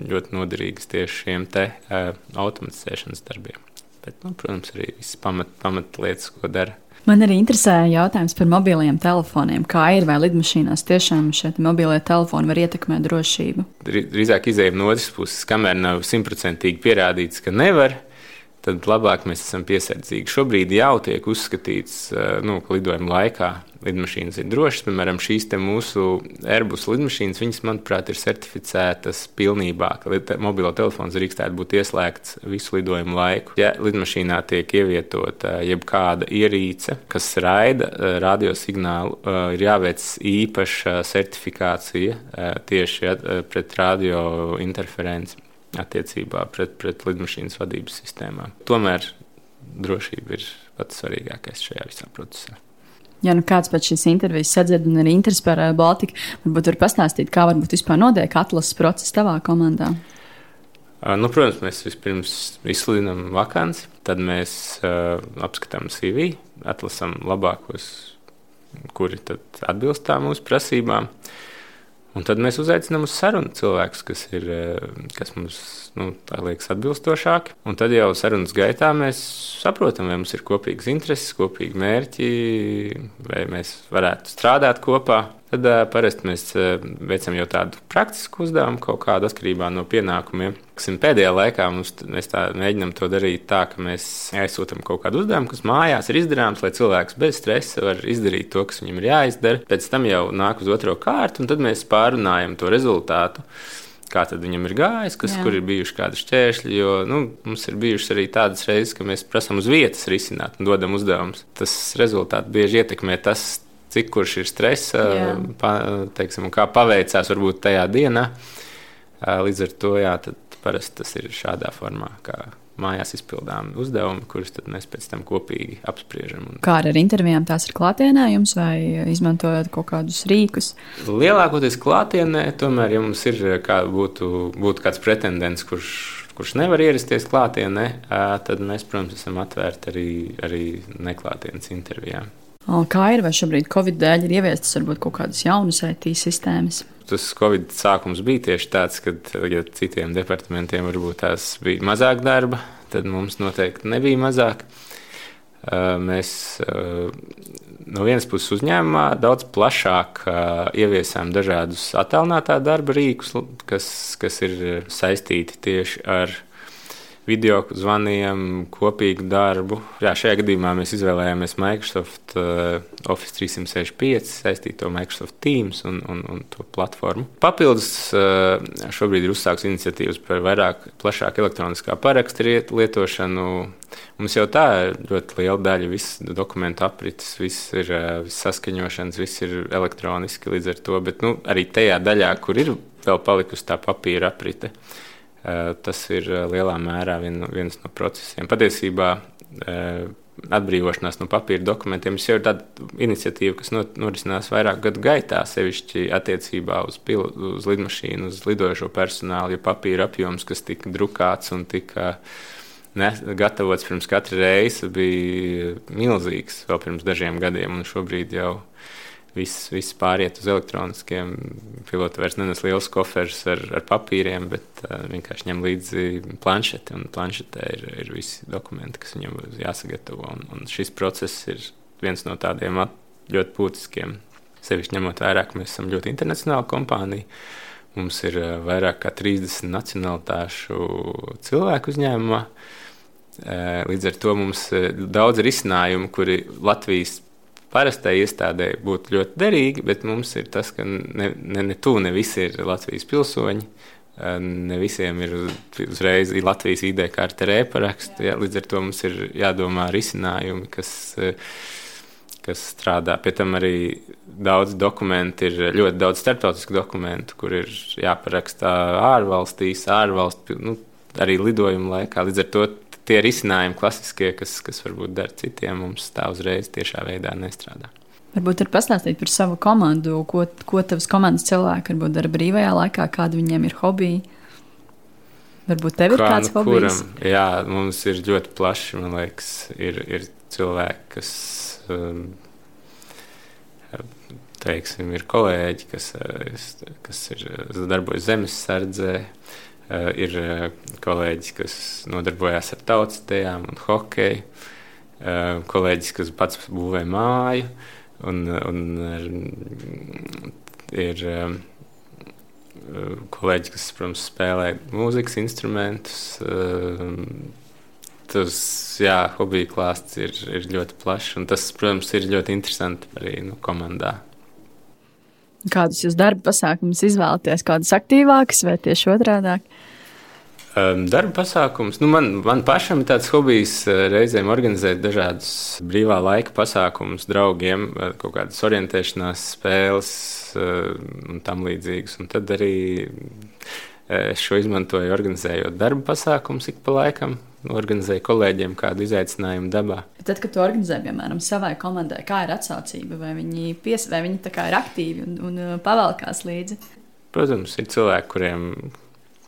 ļoti noderīgas tieši šiem te uh, automatizēšanas darbiem. Bet, nu, protams, arī visas pamat, pamatlietas, ko dara. Man arī interesēja jautājums par mobiliem telefoniem. Kā ir, vai lidmašīnās tiešām šie mobilie telefoni var ietekmēt drošību? Drīzāk izējām no otras puses, kamēr nav simtprocentīgi pierādīts, ka nevar tad labāk mēs esam piesardzīgi. Šobrīd jau tiek uzskatīts, eh, nu, ka lidojuma laikā lidmašīnas ir drošas. Piemēram, šīs mūsu Airbus lidmašīnas, viņas, manuprāt, ir certificētas pilnībā, ka mobilo telefons drīkstētu būt ieslēgts visu lidojumu laiku. Ja lidmašīnā tiek ievietota jebkāda ierīce, kas raida eh, radiosignālu, eh, ir jāveic īpaša certifikācija tieši pret radio interferenci attiecībā pret, pret lidmašīnas vadības sistēmām. Tomēr drošība ir pats svarīgākais šajā visā procesā. Ja nu kāds pēc šīs intervijas sadzird un ir interesi par eh, Baltiku, varbūt var pastāstīt, kā varbūt vispār notiek atlases process tavā komandā. Nu, protams, mēs vispirms izsludinām vakanci, tad mēs uh, apskatām CV, atlasām labākos, kuri atbilst mūsu prasībām. Uh, Un tad mēs uzaicinām uz sarunu cilvēkus, kas, ir, eh, kas mums nu, liekas atbilstošāki. Un tad jau sarunas gaitā mēs saprotam, vai mums ir kopīgas intereses, kopīgi mērķi, vai mēs varētu strādāt kopā. Tad uh, parasti mēs uh, veicam jau tādu praktisku uzdevumu, kaut kādu atkarībā no pienākumiem. Kas pēdējā laikā mums, mēs mēģinām to darīt tā, ka mēs aizsūtām kaut kādu uzdevumu, kas mājās ir izdarāms, lai cilvēks bez stresa var izdarīt to, kas viņam ir jāizdara. Pēc tam jau nāk uz otro kārtu, un tad mēs pārunājam to rezultātu kā tad viņam ir gājis, kas, Jā. kur ir bijuši kādi šķēršļi. Jo nu, mums ir bijušas arī tādas reizes, ka mēs prasām uz vietas risināt un dodam uzdevumus. Tas rezultāts bieži ietekmē tas, cik kurš ir stresa, pa, teiksim, kā paveicās varbūt tajā dienā. Līdz ar to jā, parasti tas ir šādā formā. Mājās izpildām uzdevumi, kurus mēs pēc tam kopīgi apspriežam. Un... Kā ar intervijām tās ir klātienē jums vai izmantojot kaut kādus rīkus? Lielākoties klātienē, tomēr, ja mums ir kā būtu, būtu kāds pretendents, kurš kurš nevar ierasties klātienē, tad mēs, protams, esam atvērti arī, arī neklātienes intervijām. Kā ir, vai šobrīd Covid dēļ ir ieviestas varbūt kaut kādas jaunas IT sistēmas? Tas Covid sākums bija tieši tāds, ka ja citiem departamentiem varbūt tās bija mazāk darba, tad mums noteikti nebija mazāk. Mēs no vienas puses uzņēmumā daudz plašāk ieviesām dažādus attēlinātā darba rīkus, kas, kas ir saistīti tieši ar video zvaniem, kopīgu darbu. Jā, šajā gadījumā mēs izvēlējāmies Microsoft uh, Office 365, saistīto Microsoft Teams un, un, un to platformu. Papildus uh, šobrīd ir uzsākts iniciatīvas par vairāk, plašāku elektroniskā parakstu lietošanu. Mums jau tā ir ļoti liela daļa, visas dokumentu aprites, viss ir uh, viss saskaņošanas, viss ir elektroniski līdz ar to, bet nu, arī tajā daļā, kur ir vēl palikusi tā papīra aprite. Uh, Eh, tas ir eh, lielā mērā vien, viens no procesiem. Patiesībā eh, atbrīvošanās no papīra dokumentiem jau ir tāda iniciatīva, kas norisinās vairāk gadu gaitā, sevišķi attiecībā uz, pil, uz lidmašīnu, uz lidojošo personālu, jo papīra apjoms, kas tika drukāts un tika ne, gatavots pirms katra reisa, bija milzīgs vēl pirms dažiem gadiem, un šobrīd jau viss, viss pāriet uz elektroniskiem. Piloti vairs nenes liels koferus ar, ar papīriem, bet uh, vienkārši ņem līdzi planšeti. Un planšetē ir, ir visi dokumenti, kas viņam jāsagatavo. Un, un šis process ir viens no tādiem ļoti būtiskiem. Sevišķi ņemot vērā, ka mēs esam ļoti internacionāla kompānija. Mums ir uh, vairāk kā 30 nacionālitāšu cilvēku uzņēmumā. Uh, līdz ar to mums ir daudz risinājumu, kuri Latvijas parastai iestādē būtu ļoti derīgi, bet mums ir tas, ka ne, ne, ne tu, ne visi ir Latvijas pilsoņi. Ne visiem ir uzreiz Latvijas ID karte rēparaksts. Ja, līdz ar to mums ir jādomā risinājumi, kas, kas strādā. Pie tam arī daudz dokumentu, ir ļoti daudz starptautisku dokumentu, kur ir jāparakstā ārvalstīs, ārvalstu, nu, arī lidojuma laikā. Līdz ar to tie risinājumi klasiskie, kas, kas varbūt der citiem, mums tā uzreiz tiešā veidā nestrādā. Varbūt var pastāstīt par savu komandu, ko, ko tavs komandas cilvēki varbūt dara brīvajā laikā, kāda viņiem ir hobija. Varbūt tev ir Kā, kāds nu, hobijs? Kuram, jā, mums ir ļoti plaši, man liekas, ir, ir cilvēki, kas, um, teiksim, ir kolēģi, kas, kas ir darbojas zemesardzē, uh, ir uh, kolēģis, kas nodarbojas ar tautas tejām un hokeju, uh, kolēģis, kas pats būvē māju. Un, un ir kolēģi, kas, protams, spēlē mūzikas instrumentus. Um, tas, jā, hobiju klāsts ir, ir ļoti plašs, un tas, protams, ir ļoti interesanti arī nu, komandā. Kādus jūs darba pasākumus izvēlaties? Kādus aktīvākus vai tieši otrādi? Um, darba pasākums. Nu, man, man pašam ir tāds hobijs uh, reizēm organizēt dažādus brīvā laika pasākumus draugiem, uh, kaut kādas orientēšanās spēles uh, un tam līdzīgas. Un tad arī es šo izmantoju organizējot darba pasākumus ik pa laikam. Organizēju kolēģiem kādu izaicinājumu dabā. Tad, kad tu organizē, piemēram, savai komandai, kā ir atsaucība, vai viņi, pies, vai viņi ir aktīvi un, un pavalkās līdzi? Protams, ir cilvēki, kuriem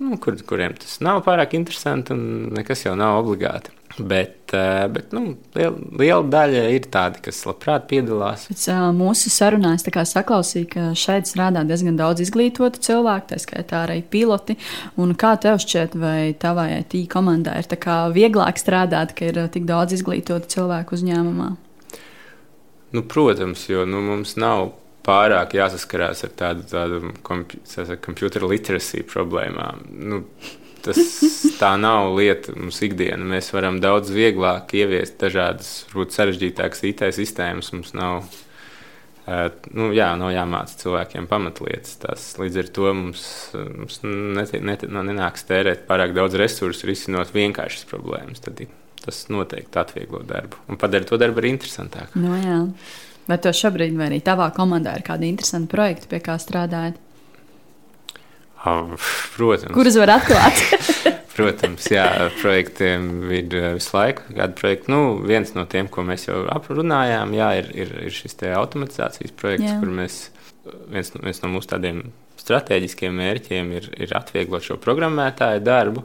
nu, kur, kuriem tas nav pārāk interesanti un nekas jau nav obligāti. Bet, eh, bet nu, liela, liela daļa ir tādi, kas labprāt piedalās. Pēc uh, mūsu sarunās saklausīju, ka šeit strādā diezgan daudz izglītotu cilvēku, tā skaitā arī piloti. Un kā tev šķiet, vai tavai IT komandai ir vieglāk strādāt, ka ir tik daudz izglītotu cilvēku uzņēmumā? Nu, protams, jo nu, mums nav pārāk jāsaskarās ar tādu, tādu computer literacy problēmām. Nu, tas tā nav lieta mums ikdienā. Mēs varam daudz vieglāk ieviest dažādas, varbūt sarežģītākas IT sistēmas. Mums nav, uh, nu, jā, nav jāmāca cilvēkiem pamatlietas. Tas, līdz ar to mums, mums net, net, nenāks tērēt pārāk daudz resursu, risinot vienkāršas problēmas. Tad tas noteikti atvieglo darbu un padara to darbu arī interesantāku. No, jā. Vai tev šobrīd, vai arī tavā komandā ir kādi interesanti projekti, pie kā strādājat? Protams. Kurus var atklāt? Protams, jā, projektiem ir visu laiku kāda projekta. Nu, viens no tiem, ko mēs jau aprunājām, jā, ir, ir, ir šis automatizācijas projekts, jā. kur mēs viens, viens no mūsu tādiem strateģiskiem mērķiem ir, ir atvieglot šo programmētāju darbu,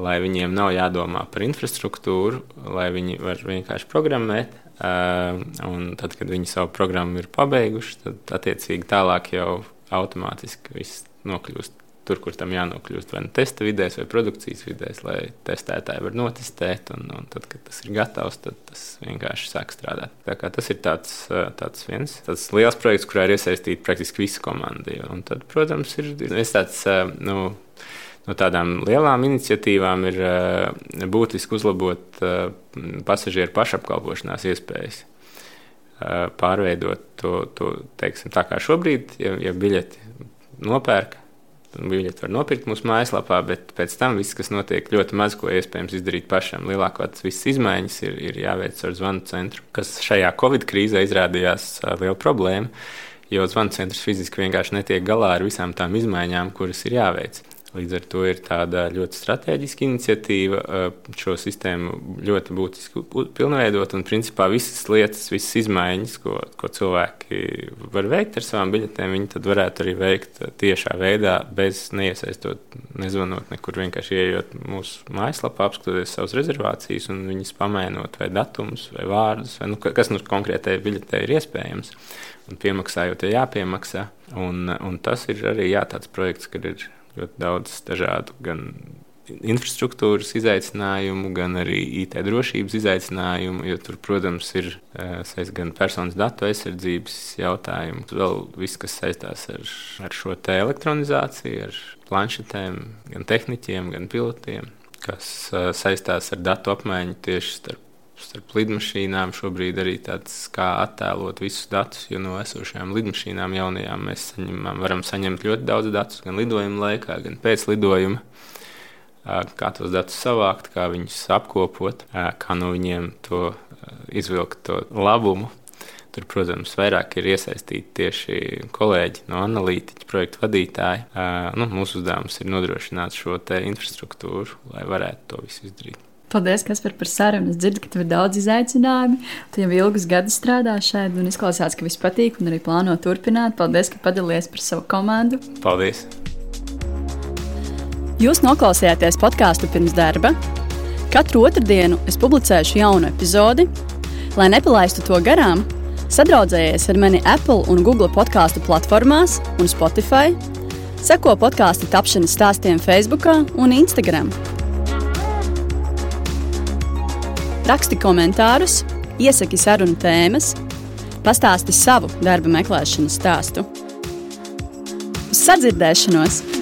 lai viņiem nav jādomā par infrastruktūru, lai viņi var vienkārši programmēt. Ehm, un tad, kad viņi savu programmu ir pabeiguši, tad attiecīgi tālāk jau automātiski viss nokļūst tur, kur tam jānokļūst. Vai nu testa vidēs, vai produkcijas vidēs, lai testētāji var notestēt. Un, un tad, kad tas ir gatavs, tad tas vienkārši sāk strādāt. Tas ir tāds, tāds viens tāds liels projekts, kurā ir iesaistīta praktiski visa komanda. Un tad, protams, ir tāds. Nu, no tādām lielām iniciatīvām ir uh, būtiski uzlabot uh, pasažieru pašapkalpošanās iespējas. Pārveidot to, to teiksim, tā kā šobrīd, ja, ja biļeti nopērk, biļeti var nopirkt mūsu mājaslapā, bet pēc tam viss, kas notiek, ļoti maz ko iespējams izdarīt pašam. Lielākoties visas izmaiņas ir, ir jāveic ar zvanu centru, kas šajā Covid krīzē izrādījās liela problēma, jo zvanu centrs fiziski vienkārši netiek galā ar visām tām izmaiņām, kuras ir jāveic. Līdz ar to ir tāda ļoti strateģiska iniciatīva šo sistēmu ļoti būtiski pilnveidot. Un, principā, visas lietas, visas izmaiņas, ko, ko cilvēki var veikt ar savām biļetēm, viņi tad varētu arī veikt tiešā veidā, bez neiesaistot, nezvanot nekur, vienkārši ieejot mūsu mājaslapā, apskatoties savas rezervācijas un viņas pamainot vai datumus vai vārdus, vai nu, kas nu konkrētai biļetē ir iespējams. Un piemaksājot, ja jāpiemaksā. Un, un tas ir arī jā, tāds projekts, kad ir ļoti daudz dažādu gan infrastruktūras izaicinājumu, gan arī IT drošības izaicinājumu, jo tur, protams, ir saistīts gan personas datu aizsardzības jautājumi, vēl viss, kas saistās ar, ar šo te elektronizāciju, ar planšetēm, gan tehniķiem, gan pilotiem, kas saistās ar datu apmaiņu tieši starp starp lidmašīnām. Šobrīd arī tāds, kā attēlot visus datus, jo no esošajām lidmašīnām jaunajām mēs saņemam, varam saņemt ļoti daudz datus gan lidojuma laikā, gan pēc lidojuma. Kā tos datus savākt, kā viņus apkopot, kā no viņiem to izvilkt to labumu. Tur, protams, vairāk ir iesaistīti tieši kolēģi no analītiķa, projektu vadītāji. Nu, mūsu uzdevums ir nodrošināt šo infrastruktūru, lai varētu to visu izdarīt. Paldies, Kaspar, par sarunu. Es dzirdu, ka tev ir daudz izaicinājumu. Tu jau ilgus gadus strādā šeit, un izklausās, ka viss patīk, un arī plāno turpināt. Paldies, ka padalījies par savu komandu. Paldies! Jūs noklausījāties podkāstu pirms darba. Katru otrdienu es publicēšu jaunu epizodi. Lai nepalaistu to garām, sadraudzējies ar mani Apple un Google podkāstu platformās un Spotify. Seko podkāstu tapšanas stāstiem Facebook un Instagram. Raksti komentārus, iesaki sarunu tēmas, pastāsti savu darba meklēšanas stāstu. Uz sadzirdēšanos!